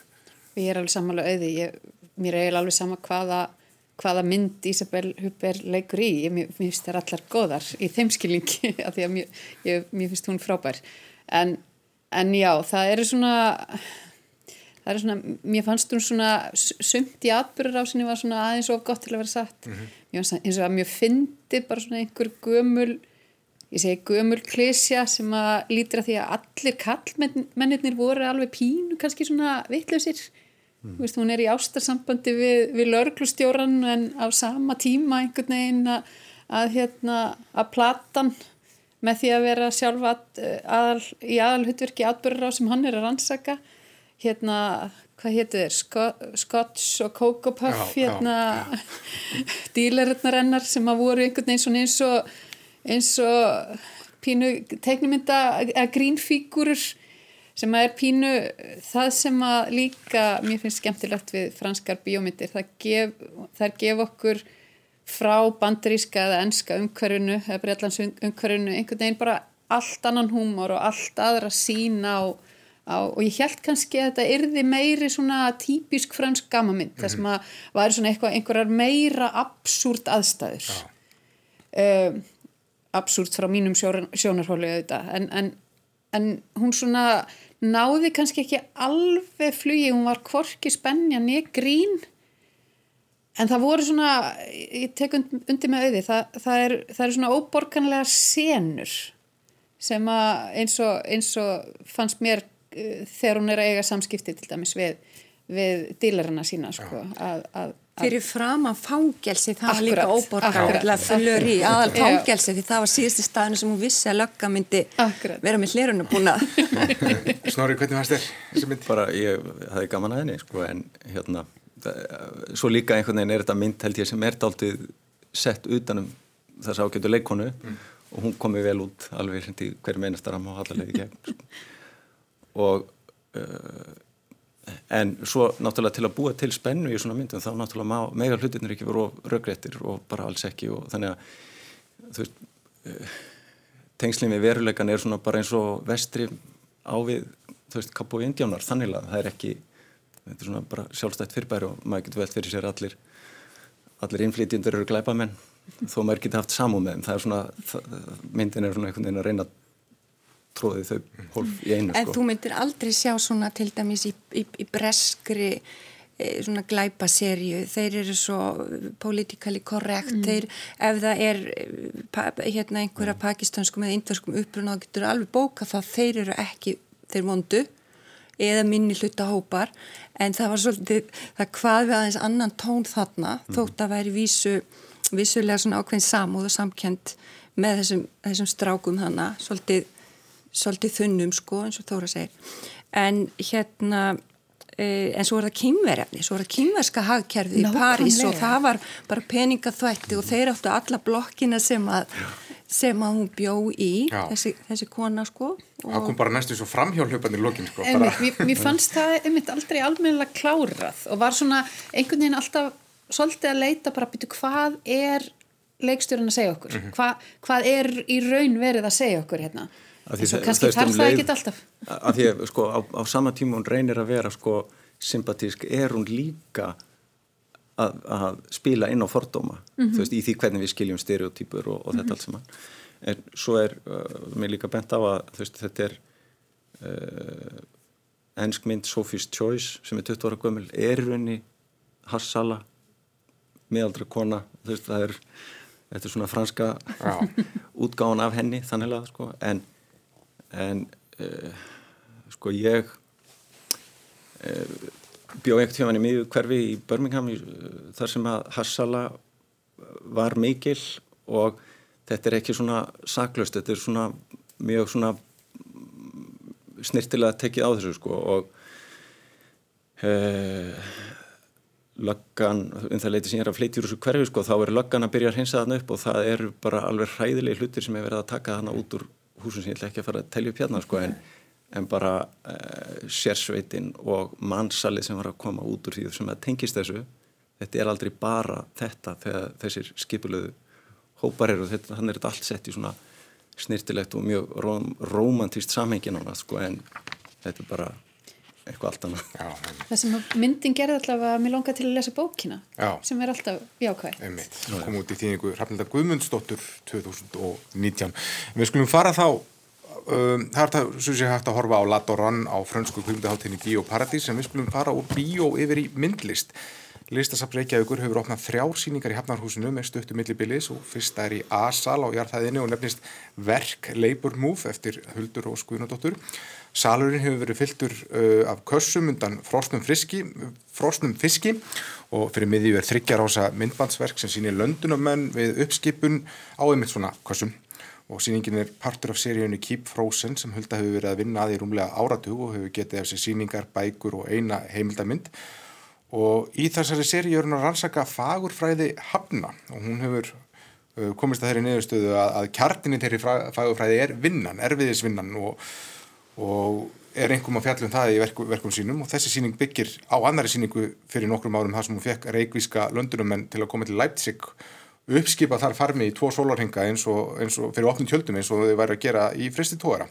Speaker 4: Ég er alveg samanlega auði. Ég, mér er alveg sama hvaða hvaða mynd Ísabel Hupper leikur í, ég, mér finnst það allar goðar í þeim skilningi, af því að mér, ég, mér finnst hún frábær. En, en já, það eru svona það eru svona mér fannst hún svona sumt í atbyrður á sinni var svona aðeins of gott til að vera satt. Mm -hmm. mér eins og að mjög fyndi bara svona einhver gömul ég segi gömul klesja sem að lítir að því að allir kallmennir voru alveg pínu kannski svona vittlausir Mm. Veist, hún er í ástarsambandi við, við lörglustjóran en á sama tíma einhvern veginn að, að, hérna, að platan með því að vera sjálf að, aðal, í aðalhutverki atbyrður á sem hann er að rannsaka hérna, hvað héttu þeir Scotch og Coco Puff já, hérna dílarinnar ennar sem að voru einhvern veginn eins og eins og pínu teiknumynda að grínfígurur sem að er pínu það sem að líka mér finnst skemmtilegt við franskar bíómyndir það gef, það gef okkur frá bandaríska eða enska umhverfunu eða breytlands umhverfunu einhvern veginn bara allt annan húmor og allt aðra sína á, á, og ég held kannski að þetta yrði meiri svona típisk fransk gamamind mm -hmm. þar sem að væri svona eitthvað einhverjar meira absúrt aðstæður ja. um, absúrt frá mínum sjónarhólu en, en en hún svona náði kannski ekki alveg flugi, hún var kvorki spennja niður grín. En það voru svona ég tek undir með auði það, það, er, það er svona óborganlega senur sem að eins og, eins og fannst mér uh, þegar hún er að eiga samskipti til dæmis við, við dílarina sína sko, að, að
Speaker 2: fyrir fram að fangelsi það var líka óborgarlega fullur í aðal fangelsi því það var síðusti staðinu sem hún vissi að lögga myndi Akkurat. vera með hlérunum búna
Speaker 1: Snorri, hvernig fannst þér?
Speaker 3: Bara, ég hafði gaman að henni sko, en hérna það, svo líka einhvern veginn er þetta mynd held ég sem er dáltið sett utanum þess ágætu leikonu mm. og hún komi vel út alveg hverjum einastar á hallarlegi gegn sko. og uh, en svo náttúrulega til að búa til spennu í svona myndum þá náttúrulega mega hlutinir ekki voru röggréttir og bara alls ekki og þannig að þú veist uh, tengslinn við veruleikan er svona bara eins og vestri á við þú veist kapu og indjánar þannig að það er ekki þetta er svona bara sjálfstætt fyrirbæri og maður getur velt fyrir sér allir allir innflýtjundur eru glæpamenn þó maður getur haft samú með þeim. Það er svona, það, myndin er svona einhvern veginn að reyna að tróði þau hólf í einu
Speaker 2: En sko. þú myndir aldrei sjá svona til dæmis í, í, í breskri e, svona glæpa serju þeir eru svo politíkali korrekt mm. þeir, ef það er pa, hérna einhverja mm. pakistanskum eða indverskum uppruna þá getur alveg bóka það þeir eru ekki, þeir vondu eða minni hluta hópar en það var svolítið, það hvað við aðeins annan tón þarna, mm. þótt að væri vísu, vísulega svona ákveðin samúð og samkend með þessum, þessum strákum hana, svolítið svolítið þunnum sko eins og Þóra segir en hérna e, en svo er það kýmverjafni, svo er það kýmverska hagkerfið í. París og það var bara peningaþvætti og þeir áttu alla blokkina sem að, sem að hún bjó í, þessi, þessi kona sko.
Speaker 1: Það kom bara næstu svo framhjálpandi í lokin sko.
Speaker 4: Mér, mér fannst það einmitt aldrei almennilega klárað og var svona einhvern veginn alltaf svolítið að leita bara að byrja hvað er leikstjórun að segja okkur Hva, hvað er í raun verið að segja okkur hérna en svo
Speaker 3: það-
Speaker 4: kannski
Speaker 3: það
Speaker 4: þarf
Speaker 3: um
Speaker 4: það
Speaker 3: leið-
Speaker 4: ekki alltaf.
Speaker 3: Að því að sko á, á sama tíma hún reynir að vera sko sympatísk er hún líka að, að spila inn á fordóma þú veist í því hvernig við skiljum stereotýpur og, og þetta allt saman. En svo er uh, mér líka bent á að veist þetta er uh, ennsk mynd Sophie's Choice sem er 20 ára gömul er í rauninni Hassala miðaldra kona veist það er þetta er svona franska útgáðan af henni þannig að sko en, en uh, sko ég uh, bjó einhvern tíman í miðju hverfi í Birmingham uh, þar sem að Hassala var mikil og þetta er ekki svona saklaust, þetta er svona mjög svona snirtilega tekið á þessu sko og uh, löggan, um það leiti sem ég er að fleiti úr þessu hverfi sko, þá er löggan að byrja að hreinsa þarna upp og það eru bara alveg hræðilegi hlutir sem er verið að taka þarna út úr húsum sem ég ætla ekki að fara að telja upp hérna sko en, en bara uh, sérsveitin og mannsalið sem var að koma út úr því sem að tengist þessu þetta er aldrei bara þetta þegar þessir skipulöðu hópar eru. Þetta, hann er þetta allt sett í svona snirtilegt og mjög róm, romantíst samhengin á það sko en þetta er bara eitthvað allt annað.
Speaker 4: það sem myndin gerði allavega að mér langar til að lesa bókina
Speaker 1: Já.
Speaker 4: sem er alltaf jákvæð.
Speaker 1: Kom út í þýningu Hrafnildar Guðmundsdóttur 2019 við skulum fara þá um, það er það sem sé hægt að horfa á Ladoran á frönsku kvimdaháttinni Bíó Paradís en við skulum fara úr bíó yfir í myndlist Listasafn Reykjavíkur hefur opnað þrjár síningar í Hafnarhúsinu með stöttu millibilis og fyrsta er í A-sal á jarðhæðinni og nefnist Verk Labor Move eftir Huldur og Skuðnadóttur. Salurinn hefur verið fylltur uh, af kössum undan frosnum, friski, frosnum fiski og fyrir miðju er þryggjarása myndbandsverk sem sýnir löndunamenn við uppskipun á einmitt svona kössum. Og sýningin er partur af seríunni Keep Frozen sem Hulda hefur verið að vinna að í rúmlega áratug og hefur getið af sér sýningar, bækur og eina heimildamind og í þessari seríu er hún að rannsaka fagurfræði hafna og hún hefur uh, komist að þeirri niðurstöðu að, að kjartinni þeirri fagurfræði er vinnan, erfiðisvinnan og, og er einhverjum að fjalla um það í verku, verkum sínum og þessi síning byggir á annari síningu fyrir nokkrum árum þar sem hún fekk reikvíska löndunumenn til að koma til Leipzig uppskipa þar farmi í tvo sólarhinga eins og, eins og fyrir opnum tjöldum eins og þau væri að gera í fristi tóra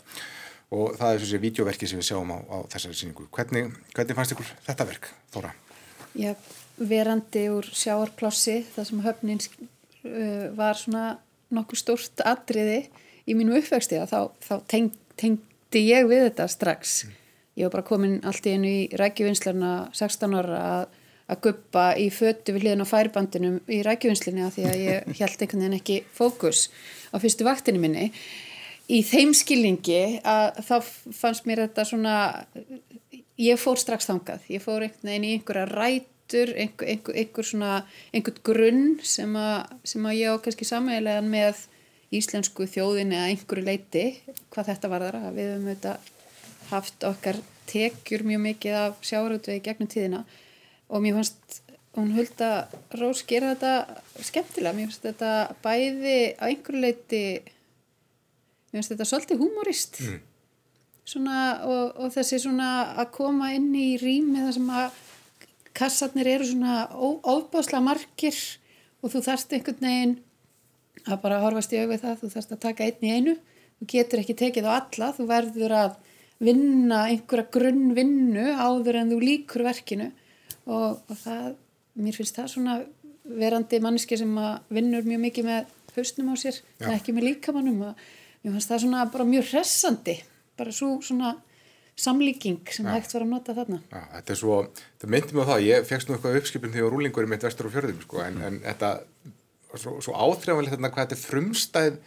Speaker 1: og það er þessi vídeoverki sem við sjáum á, á þessari síningu. Hvernig, hvernig fannst ykkur þetta verk, Þóra?
Speaker 4: Já, verandi úr sjáarplássi þar sem höfnin uh, var svona nokkuð stórt atriði í mínu uppvexti þá, þá teng, tengdi ég við þetta strax. Ég var bara komin allt í einu í rækjuvinslarna 16 ára að, að guppa í fötu við hliðin á færibandinum í rækjuvinslinni að því að ég held einhvern veginn ekki fókus á fyrstu vaktinu minni. Í þeim skilningi að þá fannst mér þetta svona ég fór strax þangað, ég fór einhvern veginn í einhverja rætur, einhver, einhver, einhver svona, einhvern grunn sem að, sem að ég á kannski sameigilegan með íslensku þjóðin eða einhverju leiti, hvað þetta var þar að við höfum auðvitað haft okkar tekjur mjög mikið af sjáarútvegi gegnum tíðina. Og mér fannst hún hulda Rós gera þetta skemmtilega, mér fannst þetta bæði á einhverju leiti mér fannst þetta svolítið humorist mm svona, og, og þessi svona að koma inn í rými þar sem að kassarnir eru svona óbásla margir og þú þarft einhvern veginn að bara horfast í auðvið það, þú þarft að taka einn í einu. Þú getur ekki tekið á alla þú verður að vinna einhverja grunnvinnu áður en þú líkur verkinu. Og, og það, mér finnst það svona verandi manneski sem að vinnur mjög mikið með hausnum á sér,
Speaker 1: Já.
Speaker 4: ekki með líkamannum og mér finnst það svona bara mjög hressandi bara svo svona samlíking sem
Speaker 1: Já.
Speaker 4: hægt var að nota þarna
Speaker 1: Já, þetta er svo, það myndi mig á það, ég fegst nú eitthvað uppskipin þegar rúlingur mitt vestur á fjörðum, sko, en, en þetta, svo, svo áþrjáðanlegt þarna hvað þetta er frumstæð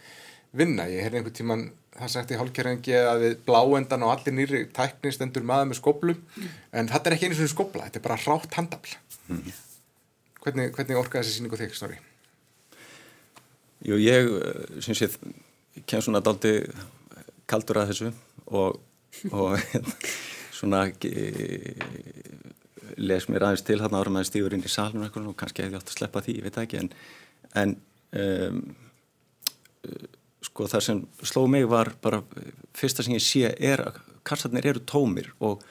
Speaker 1: vinna, ég heyrði einhvern tíman, það sagt í hálfkerringi að við bláendan og allir nýri tækni stendur maður með skóplu, en þetta er ekki einu svona skópla, þetta er bara rátt handafl. Hvernig, hvernig orkaði þessi síningu þig, Snorri?
Speaker 3: Jú, ég, sem sé, kem svona daldi kaldur að þessu og, og svona e, les mér aðeins til þarna árum að stífur inn í salun og kannski hefði átt að sleppa því, ég veit ekki en, en um, sko það sem sló mig var bara fyrsta sem ég sé er að kassarnir eru tómir og,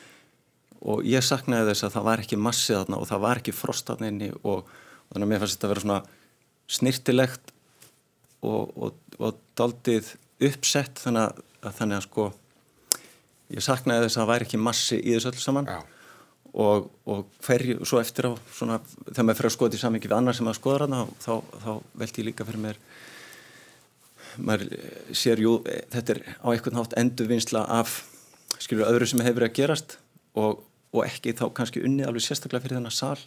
Speaker 3: og ég saknaði þess að það var ekki massið þarna og það var ekki frostatninni og, og þannig að mér fannst þetta að vera svona snirtilegt og, og daldið uppsett þannig að, að þannig að sko ég saknaði þess að það væri ekki massi í þessu öll saman. Og, og hverju, svo eftir á svona, þegar maður fyrir að skoða í samingi við annar sem að skoða hana þá, þá veldi ég líka fyrir mér maður sér jú, þetta er á einhvern hátt endurvinnsla af skilur öðru sem hefur verið að gerast og, og ekki þá kannski unni alveg sérstaklega fyrir þennan sal.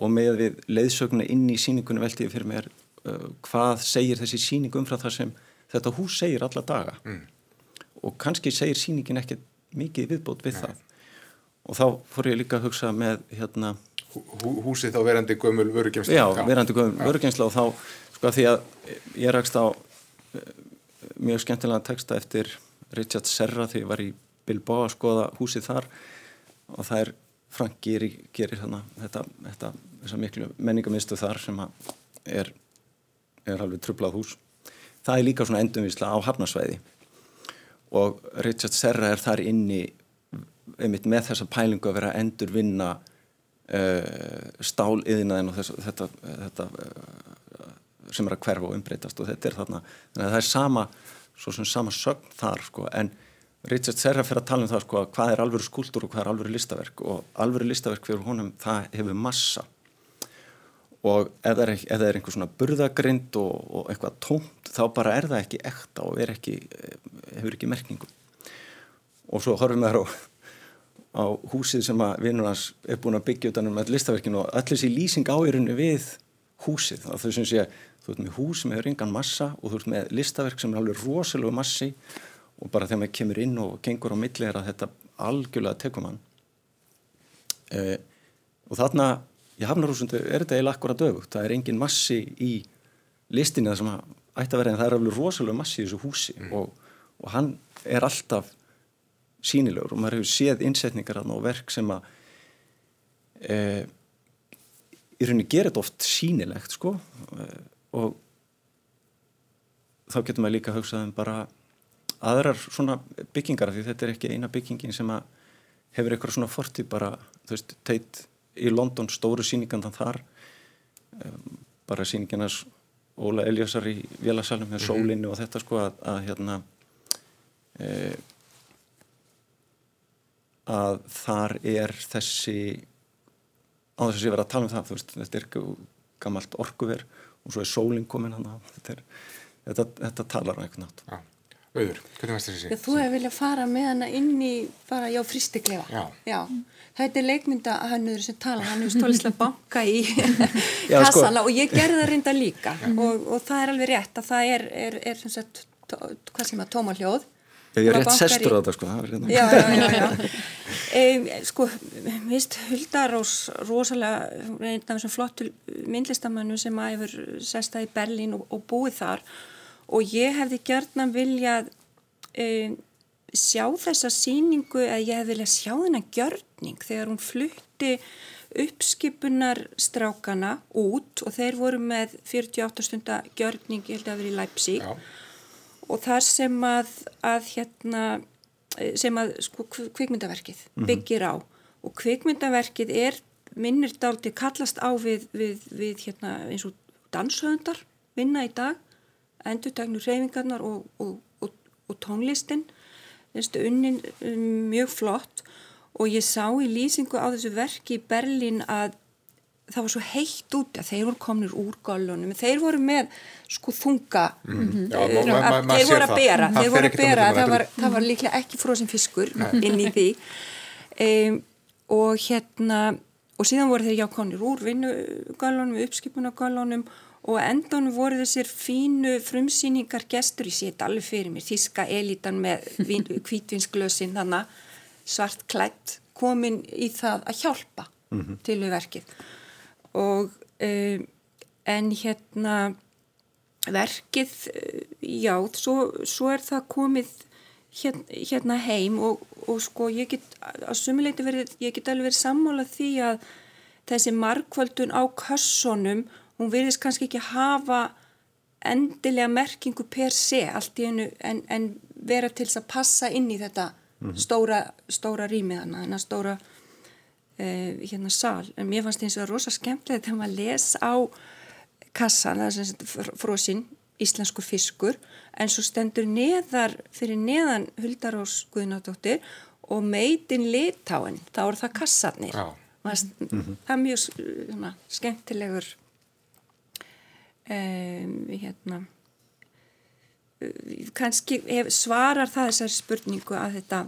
Speaker 3: Og með við leiðsöguna inn í síningunum veldi ég fyrir mér uh, hvað segir þessi síning umfram það sem þetta hús segir alla daga? Mm. Og kannski segir síningin ekki mikið viðbót við Nei. það. Og þá fór ég líka að hugsa með hérna
Speaker 1: Hú, húsið þá verandi gömul vörugjensla
Speaker 3: Já, verandi gömul vörugjensla og þá sko að því að ég rækst á mjög skemmtilega texta eftir Richard Serra þegar ég var í Bilbao að skoða húsið þar. Og það er Frank Giri gerir þarna þetta, þetta, þetta miklu menningamistu þar sem er, er alveg trublað hús. Það er líka svona endumvísla á hafnarsvæði og Richard Serra er þar inni einmitt með þessa pælingu að vera að endur vinna uh, stáliðinaðin og þess, þetta, þetta uh, sem er að hverfa og umbreytast og þetta er þarna, þannig að það er sama svo sem sama sögn þar sko. En Richard Serra fyrir að tala um það sko hvað er alvöru skúldur og hvað er alvöru listaverk. Og alvöru listaverk fyrir honum það hefur massa og ef það er, ef það er einhver svona burðagrind og, og eitthvað tómt þá bara er það ekki ekta og ekki, hefur ekki merkningu og svo horfum við þar á, á húsið sem að vinnur hans er búin að byggja utanum með listaverkinu og allir þessi lýsing áýrunni við húsið. Þá þau sem sé þú ert með hús sem hefur engan massa og þú ert með listaverk sem er alveg rosalega massi og bara þegar maður kemur inn og gengur á milli er að þetta algjörlega tekum hann eh, og þarna í Hafnarhúsundu er þetta eiginlega akkurat döfugt það er engin massi í listinni það sem að ætti að vera en það er alveg rosalega massi í þessu húsi mm. og, og hann er alltaf sínilegur og maður hefur séð innsetningar og verk sem að e, í rauninni gerir þetta oft sínilegt sko eh, og þá getur maður líka að hugsa um bara aðrar svona byggingar því þetta er ekki eina byggingin sem að hefur eitthvað svona forti bara þú veist, teit í London stóru síningandan þar. Um, bara síninginas Óla Eliasar í Vélasalum með mm -hmm. sólinni og þetta sko að, að hérna e, að þar er þessi á þess að ég verið að tala um það veist, þetta er gammalt orkuver og svo er sólinn komin hann þetta, þetta, þetta talar á einhvern nátt
Speaker 1: Já, auður, hvernig veist þessi?
Speaker 2: Þú hefur viljað fara með hana inn í bara, já, fristiklefa Já, já. Þetta er leikmynda að hann er sem tala, hann er stólislega banka í kassana sko. og ég gerði það reynda líka og, og það er alveg rétt að það er, er, er sem sagt, hvað sem að tóma hljóð
Speaker 3: Ég er rétt sestur á þetta sko
Speaker 2: hérna. Já, já, já, já. Um, Sko, vist Huldarós rosalega, einn af þessum flottu myndlistamannu sem að hefur sestað í Berlín og, og búið þar og ég hefði gertna viljað um, sjá þessa síningu eða ég hefði viljað sjá þennan gjörning þegar hún flutti uppskipunar strákana út og þeir voru með 48 stundar gjörning, ég held að vera í Leipzig. Já. Og þar sem að, að hérna, sem að sko, kvikmyndaverkið mhm. byggir á. Og kvikmyndaverkið er minnir dálti kallast á við, við, við hérna, eins og danshöndar vinna í dag endurtegnu reyfingarnar og, og, og, og tónlistin. Unnin mjög flott. Og ég sá í lýsingu á þessu verki í Berlin að það var svo heitt út að þeir voru komnir úr gólunum, þeir voru með sko þunga. Mm -hmm. Já, uh, ma ma ma þeir voru að bera, það þeir voru að bera. það var, það var líklega ekki fróðsinn fiskur inn í því. Um, og hérna og síðan voru þeir já konir úr vinnugálunum uppskipunagálunum og endan voru þessir fínu frumsýningar gestur, ég sé þetta alveg fyrir mér þíska elitan með kvítvinsglösin þannig svart klætt komin í það að hjálpa mm -hmm. til við verkið og um, en hérna verkið, já, svo, svo er það komið hérna, hérna heim og, og sko ég get að sumuleiti verið, ég get alveg verið sammála því að þessi markvöldun á kössonum, hún verðist kannski ekki hafa endilega merkingu per se allt í einu en, en vera til þess að passa inn í þetta mm -hmm. stóra, stóra rýmið hana, hana stóra uh, hérna sal. En mér fannst eins og rosa skemmtilegt þegar maður les á kassan, það er sem frosinn íslensku fiskur en svo stendur neðar fyrir neðan Huldarós Guðnardóttir og meitin litáin, þá er það kassarnir. Já. Mm -hmm. Það er mjög svona, skemmtilegur um, hérna kannski hef, svarar það þessar spurningu að þetta,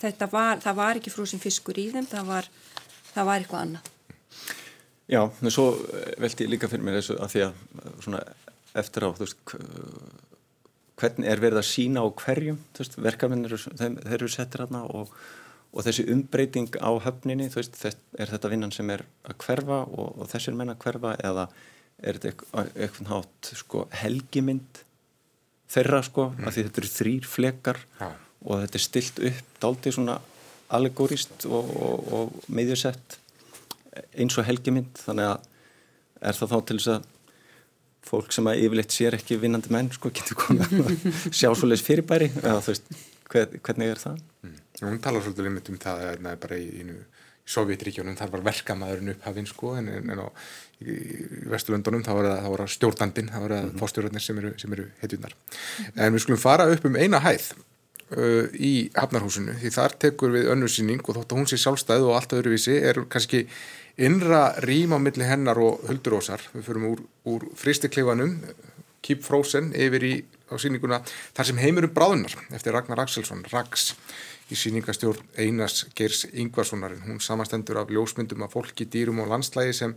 Speaker 2: þetta var, það var ekki frúsin fiskur í þeim, það var, það var eitthvað annað.
Speaker 3: Já, en svo veldi ég líka fyrir mér þessu að því að svona eftir á, þú veist, hvernig er verið að sína á hverjum, veist, verkefnir þeir eru settir aðna og, og þessi umbreyting á höfninni, þú veist, er þetta vinnan sem er að hverfa og, og þessir menna að hverfa eða er þetta eitthvað hátt, sko, helgimynd þeirra, sko, mm. að því þetta eru þrýr flekar ja. og þetta er stilt upp dáltið svona allegórist og, og meðjörsett eins og helgimynd, þannig að er það þá til þess að fólk sem að yfirleitt sér ekki vinnandi menn sko getur komið að sjá svoleiðis fyrirbæri eða þú veist, hver, hvernig er það? Mm.
Speaker 1: Hún talar svolítið um það að bara í, í, í Sovjetríkjónum þar var verkamæðurinn upphafinn sko en, en á, Vesturlöndunum þá var það stjórnandin, það var það mm. fórstjórnarnir sem eru, eru heitjunar. Mm. En við skulum fara upp um eina hæð uh, í Hafnarhúsinu því þar tekur við önnursýning og þótt að hún sé sjálfstæð og allt öðruvísi er kannski innra rým á milli hennar og huldurósar. Við förum úr, úr fristikleifanum, Keep Frozen, yfir í á síninguna þar sem heimurum bráðunar eftir Ragnar Axelsson, Rags í síningastjórn Einars Geirs Yngvarssonar hún samastendur af ljósmyndum af fólki, dýrum og landslægi sem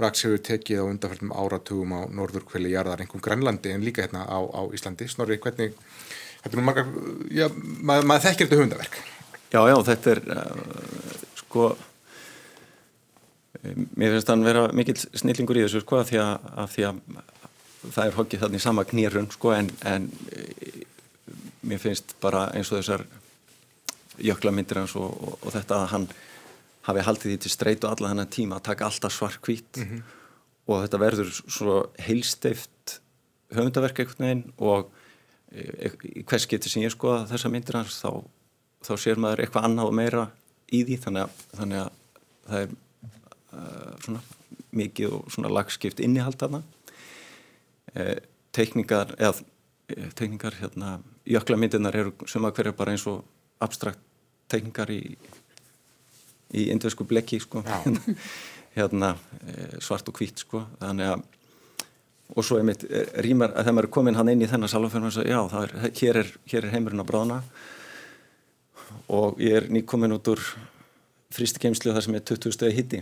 Speaker 1: Rags hefur tekið á undarförnum áratugum á norður kveli jarðar, einhverjum Grænlandi en líka hérna á, á Íslandi. Snorri, hvernig þetta er margar, já, maður, maður þekkir þetta hundaverk.
Speaker 3: Já, já, þetta er uh, sko Mér finnst þann vera mikill snillingur í þessu sko að því að, að, því að það er hokkið þannig sama knýrun sko en, en e, mér finnst bara eins og þessar jöklamyndir hans og, og, og þetta að hann hafi haldið því til streyt og alla þennan tíma að taka alltaf svart hvít mm -hmm. og þetta verður svo heilsteift höfundaverk einhvern veginn og e, í hvers getur sem ég skoða þessa myndir hans þá, þá sér maður eitthvað annað og meira í því. Þannig að, þannig að það er uh, svona mikið og svona lagskipt innihaldarna eh, teikningar eða eh, teikningar hérna jöklamyndinar eru sem að hverja bara eins og abstrakt teikningar í í indvesku blekki sko. Hérna eh, svart og hvít sko. Þannig að og svo er mitt eh, rýmar að þegar maður er komin hann inn í þennan salafjörn og já er, hér, er, hér er heimurinn á bráðna. Og ég er nýkomin út úr fristikemslu þar sem er 20 stöði hitti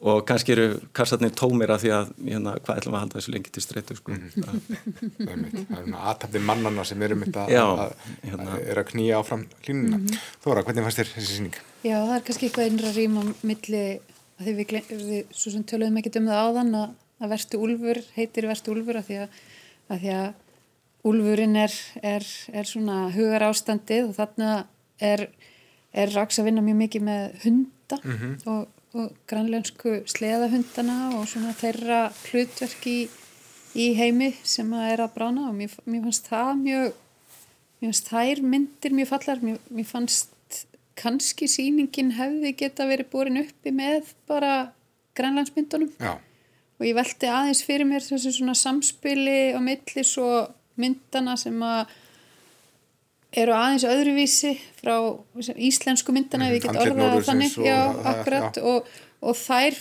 Speaker 3: og kannski eru kassarnir tómir að því að hérna, hvað ætlum að halda þessu lengi til streytu sko. mm
Speaker 1: -hmm. það er aðtapni mannana sem eru mitt að, að, hérna. að er að knýja áfram hlínuna mm -hmm. Þóra, hvernig fannst þér þessi síning?
Speaker 4: Já, það er kannski eitthvað einra rým á milli að því við, við svo sem töluðum ekkert um það áðan að, að verstu úlfur heitir verstu úlfur að því að, að því úlfurinn er, er, er svona hugar ástandið og þarna er, er Rax að vinna mjög mikið með hunda mm -hmm. og, og grannlensku sleðahundana og svona þeirra hlutverki í, í heimi sem að er að brána og mér, mér fannst það mjög mér fannst þær myndir mjög fallar mér, mér fannst kannski síningin hefði geta verið borin uppi með bara grannlandsmyndunum
Speaker 1: Já.
Speaker 4: og ég veldi aðeins fyrir mér þessu svona samspili og millis og myndana sem að eru aðeins öðruvísi frá íslensku myndana ef ég get orðað þannig. Já, akkurat, ja. og, og þær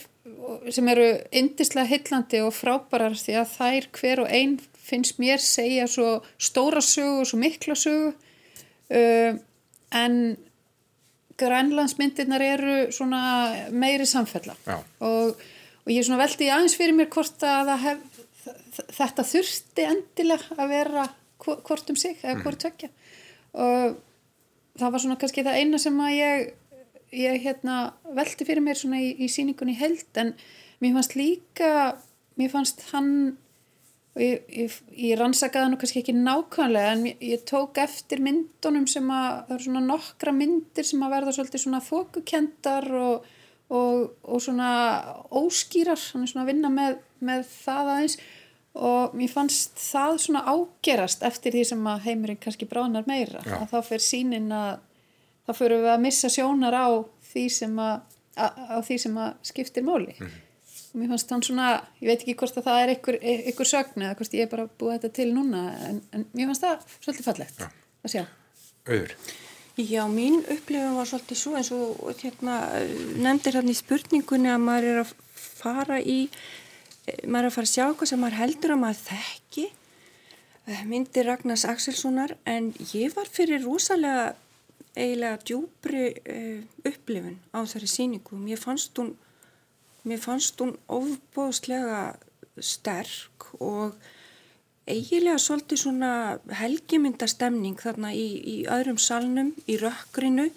Speaker 4: sem eru indislega hillandi og frábærar því að þær hver og einn finnst mér segja svo stóra sögu og svo mikla sögu. Uh, en grænlandsmyndirnar eru svona meiri samfella. Og, og ég svona veldi aðeins fyrir mér hvort að hef, þetta þurfti endilega að vera hvort um sig eða mhm. hvort tökja og það var svona kannski það eina sem að ég, ég hérna, velti fyrir mér svona í, í síningunni held en mér fannst líka mér fannst hann og ég, ég, ég rannsakaði nú kannski ekki nákvæmlega en ég tók eftir myndunum sem að það eru svona nokkra myndir sem að verða svolítið svona fókukendar og, og, og svona óskýrar, hann er svona að vinna með, með það aðeins og mér fannst það svona ágerast eftir því sem að heimurinn kannski bránar meira,
Speaker 1: Já.
Speaker 4: að þá fyrir sínin að þá fyrir við að missa sjónar á því sem að, að, á því sem að skiptir máli og mér fannst hann svona, ég veit ekki hvort að það er einhver, einhver sögn eða hvort ég er bara búið þetta til núna en, en mér fannst það svolítið fallegt
Speaker 1: Já.
Speaker 4: að sjá.
Speaker 1: Auður.
Speaker 2: Já, mín upplifun var svolítið svo eins og hérna, nefndir hérna í spurningunni að maður er að fara í, maður er að fara að sjá hvað sem maður heldur að maður þekki, eh, myndir Ragnars Axelssonar en ég var fyrir rosalega eiginlega djúbri uh, upplifun á þessari síningu. Mér fannst hún, mér fannst hún ofbóðslega sterk og eiginlega svolítið svona helgimyndastemning þarna í, í öðrum salnum, í rökkrinu.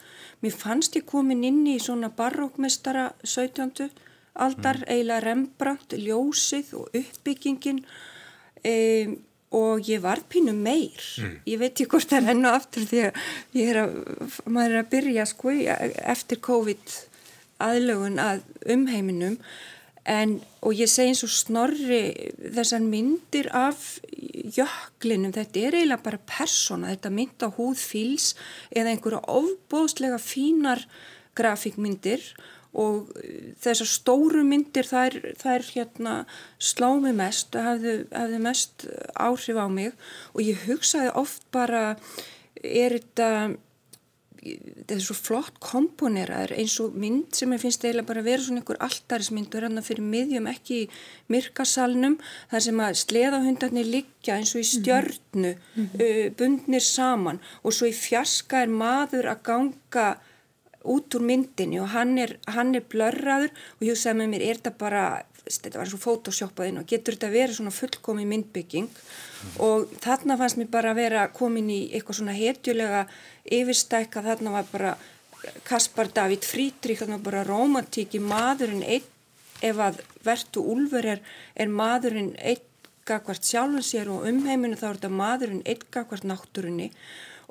Speaker 2: Mér fannst ég komin inn í svona barókmestara 17. aldar, eiginlega Rembrandt, ljósið og uppbyggingin um, og ég var pínu meir. Ég veit ekki hvort það er enn og aftur því að er að, maður er að byrja sko eftir COVID aðlögun að umheiminum. En, og ég segi eins og snorri þessar myndir af jöklinum, þetta er eiginlega bara persóna, þetta mynd á húð fíls eða einhverja ofbóðslega fínar grafíkmyndir og eh, þessar stóru myndir þær, þær hérna slá mig mest og hafðu, hafðu mest áhrif á mig. Og ég hugsaði oft bara er þetta þetta er svo flott komponeraður eins og mynd sem ég finnst eiginlega bara að vera svona einhver alltarismynd og hann fyrir miðjum ekki í myrkasalnum þar sem að sleðahundarnir liggja eins og í stjörnu uh, bundnir saman. Og svo í fjarska er maður að ganga út úr myndinni og hann er, hann er blörraður og ég hugsaði með mér, er þetta bara, þetta var svo photoshoppað inn og getur þetta verið svona fullkomi myndbygging? Og þarna fannst mér bara að vera komin í eitthvað svona hetjulega yfirstækka, þarna var bara Kaspar David Friedrich, þarna var bara romantíki, maðurinn einn, ef að vertu úlfur er, er maðurinn einn gagvart sjálfum sér og umheiminu þá er þetta maðurinn einn gagvart náttúrunni.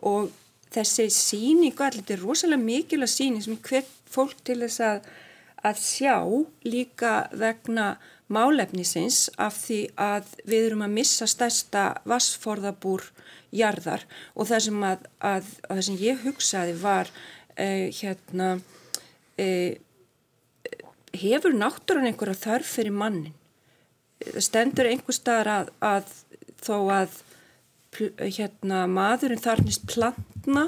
Speaker 2: Og þessi síningu, allir þetta er rosalega mikilvæg síning sem hver fólk til þess að, að sjá líka vegna málefnisins af því að við erum að missa stærsta vassforðabúr jarðar. Og það sem, að, að, að það sem ég hugsaði var uh, hérna uh, hefur náttúran einhverja þörf fyrir mannin það stendur einhver staðar að, þó að hérna, maðurinn þarnist plantna,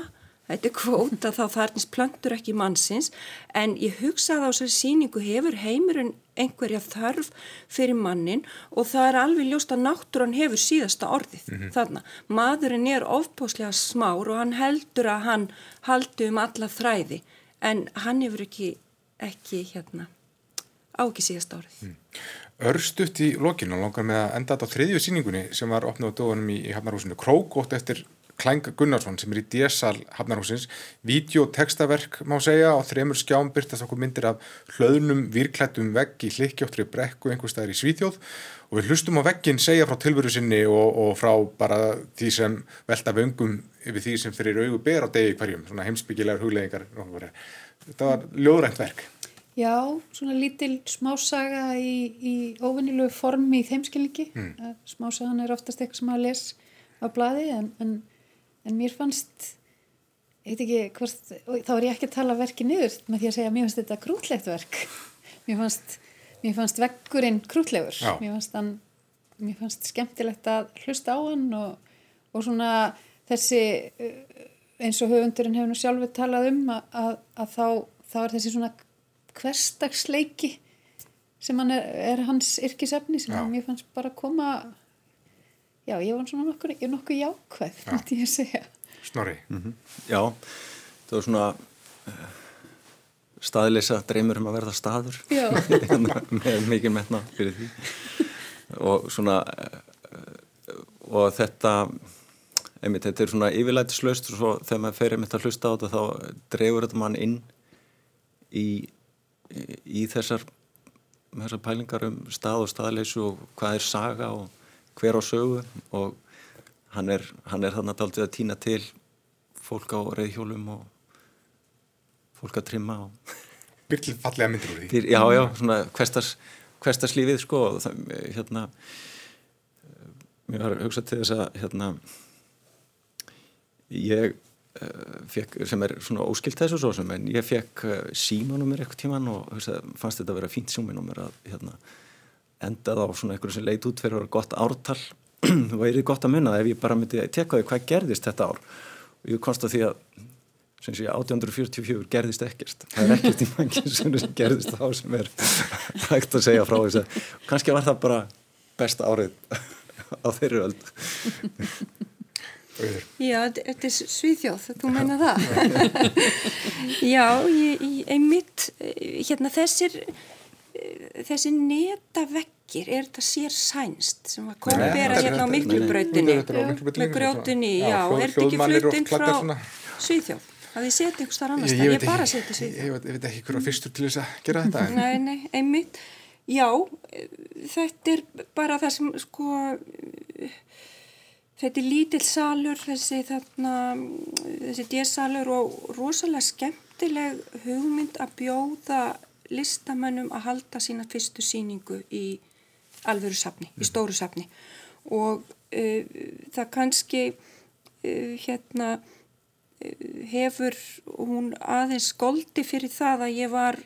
Speaker 2: þetta er kvót að þá þarnist plantur ekki mannsins. En ég hugsaði á þessari síningu hefur heimurinn einhverja þörf fyrir mannin og það er alveg ljóst að náttúran hefur síðasta orðið þarna. Maðurinn er ofpóslega smár og hann heldur að hann haldi um alla þræði en hann hefur ekki, ekki hérna, á ekki síðasta orðið.
Speaker 1: Örstutt í lokinu langar með að enda þetta á þriðju síningunni sem var opnað á dögunum í, í Hafnarhúsinu. Krókótt eftir Klæng Gunnarsson sem er í DSL Hafnarhúsins. Vídeotekstaverk má segja á þremur skjám byrtast okkur myndir af hlöðnum virklættum vegg í hlikkjóttri brekku einhver staðar í Svíþjóð og við hlustum á veggin segja frá tilveru sinni og, og frá bara því sem velta vöngum yfir því sem fyrir augu ber á degi hverjum, svona heimsbyggilegar hugleðingar. Þetta var ljóðrænt verk.
Speaker 4: Já, svona lítil smásaga í, í óvinnilegu formi í þeimskilningi. Mm. Smásagan er oftast eitthvað sem maður les á blaði en, en, en mér fannst, ég veit ekki hvort, þá er ég ekki að tala verki niður með því að segja að mér fannst þetta krútlegt verk. Mér fannst, mér fannst veggurinn krútlegur.
Speaker 1: Já.
Speaker 4: Mér fannst, hann, mér fannst skemmtilegt að hlusta á hann og, og svona þessi, uh, eins og höfundurinn hefur nú sjálfur talað um að, að, að þá, þá er þessi svona hverstagsleiki sem hann er, er hans yrkisefni sem að mér fannst bara koma já, ég var svona nokkur, ég er nokkuð jákvæð, myndi ég að segja.
Speaker 1: Snorri.
Speaker 3: Já, það var svona uh, staðleysa dreymur um að verða staður. Með mikið metna fyrir því. Og svona uh, og þetta einmitt, þetta er svona yfirlætislaust og svo þegar maður fer einmitt að hlusta á þetta þá dreifur þetta mann inn í, í þessar, þessar pælingar um stað og staðleysu og hvað er saga og hver á sögu og hann er, hann er þannig að að týna til fólk á reyðhjólum og fólk að trimma og
Speaker 1: Virkið fallega myndir úr því.
Speaker 3: Já, já, svona hverstars, hverstarslífið sko og það, hérna mér var hugsað til þess að hérna ég fekk, sem er svona óskilt þessu svo sem en ég fekk uh, símanúmer eitthvað tíman og hugsa, fannst þetta að vera fínt símanúmer að hérna endað á svona eitthvað sem leit út fyrir gott ártal. Það er gott að munna ef ég bara myndi tekka því hvað gerðist þetta ár. Og ég konsta því að sem sé 1844 gerðist ekkert. Það er ekkert í mannkinn sem gerðist þá sem er hægt að segja frá þess að kannski var það bara besta árið á þeirri öld
Speaker 2: Já, þetta er svíþjóð, þú meina það? Já, ég, ég, einmitt hérna þessir þessi netaveggir er þetta sér sænst sem var komið bera hérna á miklubrautinni með grjótinni, já, er þetta ekki flutinn frá Svíþjóð? Að þið setja einhvers þar annars, ég er bara að setja Svíþjóð.
Speaker 1: Ég veit, ekki hverja fyrstur til þess að gera þetta en...
Speaker 2: Nei, nei, einmitt. Já, þetta er bara það sem sko þetta er lítill salur þessi þarna þessi djersalur og rosalega skemmtileg hugmynd að bjóða listamönnum að halda sína fyrstu síningu í alvöru safni, í stóru safni. Og uh, það kannski uh, hérna uh, hefur hún aðeins skoldi fyrir það að ég var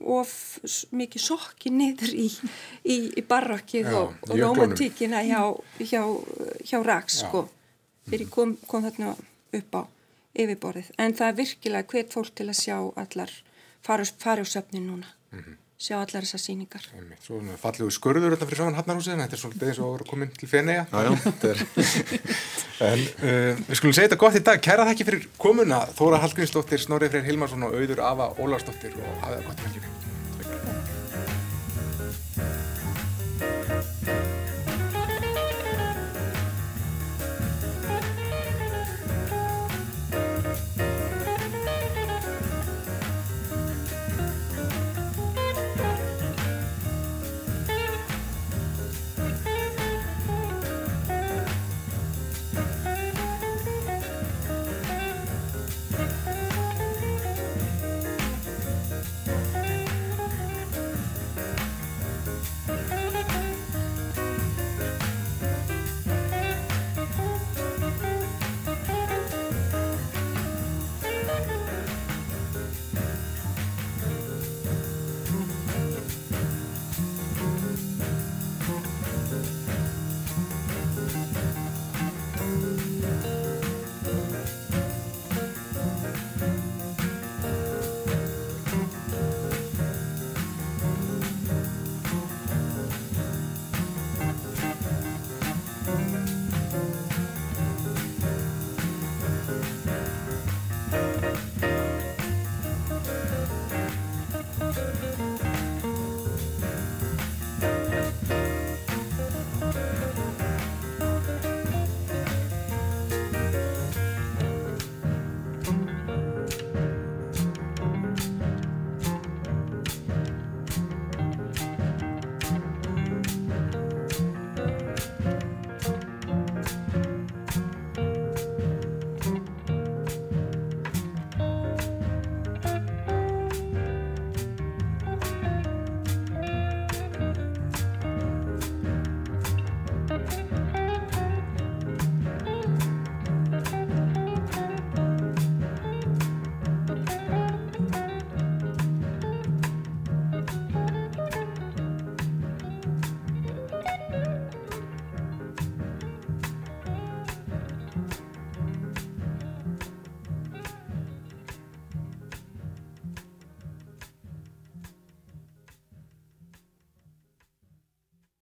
Speaker 2: of mikið sokki niður í, í, í barrakkið og, og romantíkina hjá, hjá, hjá Rax sko, fyrir kom, kom þarna upp á yfirborðið. En það er virkilega hvert fólk til að sjá allar farjásöfnin núna. Mm -hmm. Sjá allar þessar síningar
Speaker 1: Svo fallegu skurður þetta fyrir saman Hafnarhúsið en þetta er svolítið eins og að vera komin til Feneiga En uh, við skulum segja þetta gott í dag. Kæra þakki fyrir komuna Þóra Hallgrímsdóttir, Snorri Freyr Hilmarsson og auður Ava Ólarsdóttir og hafa það gott í velkjum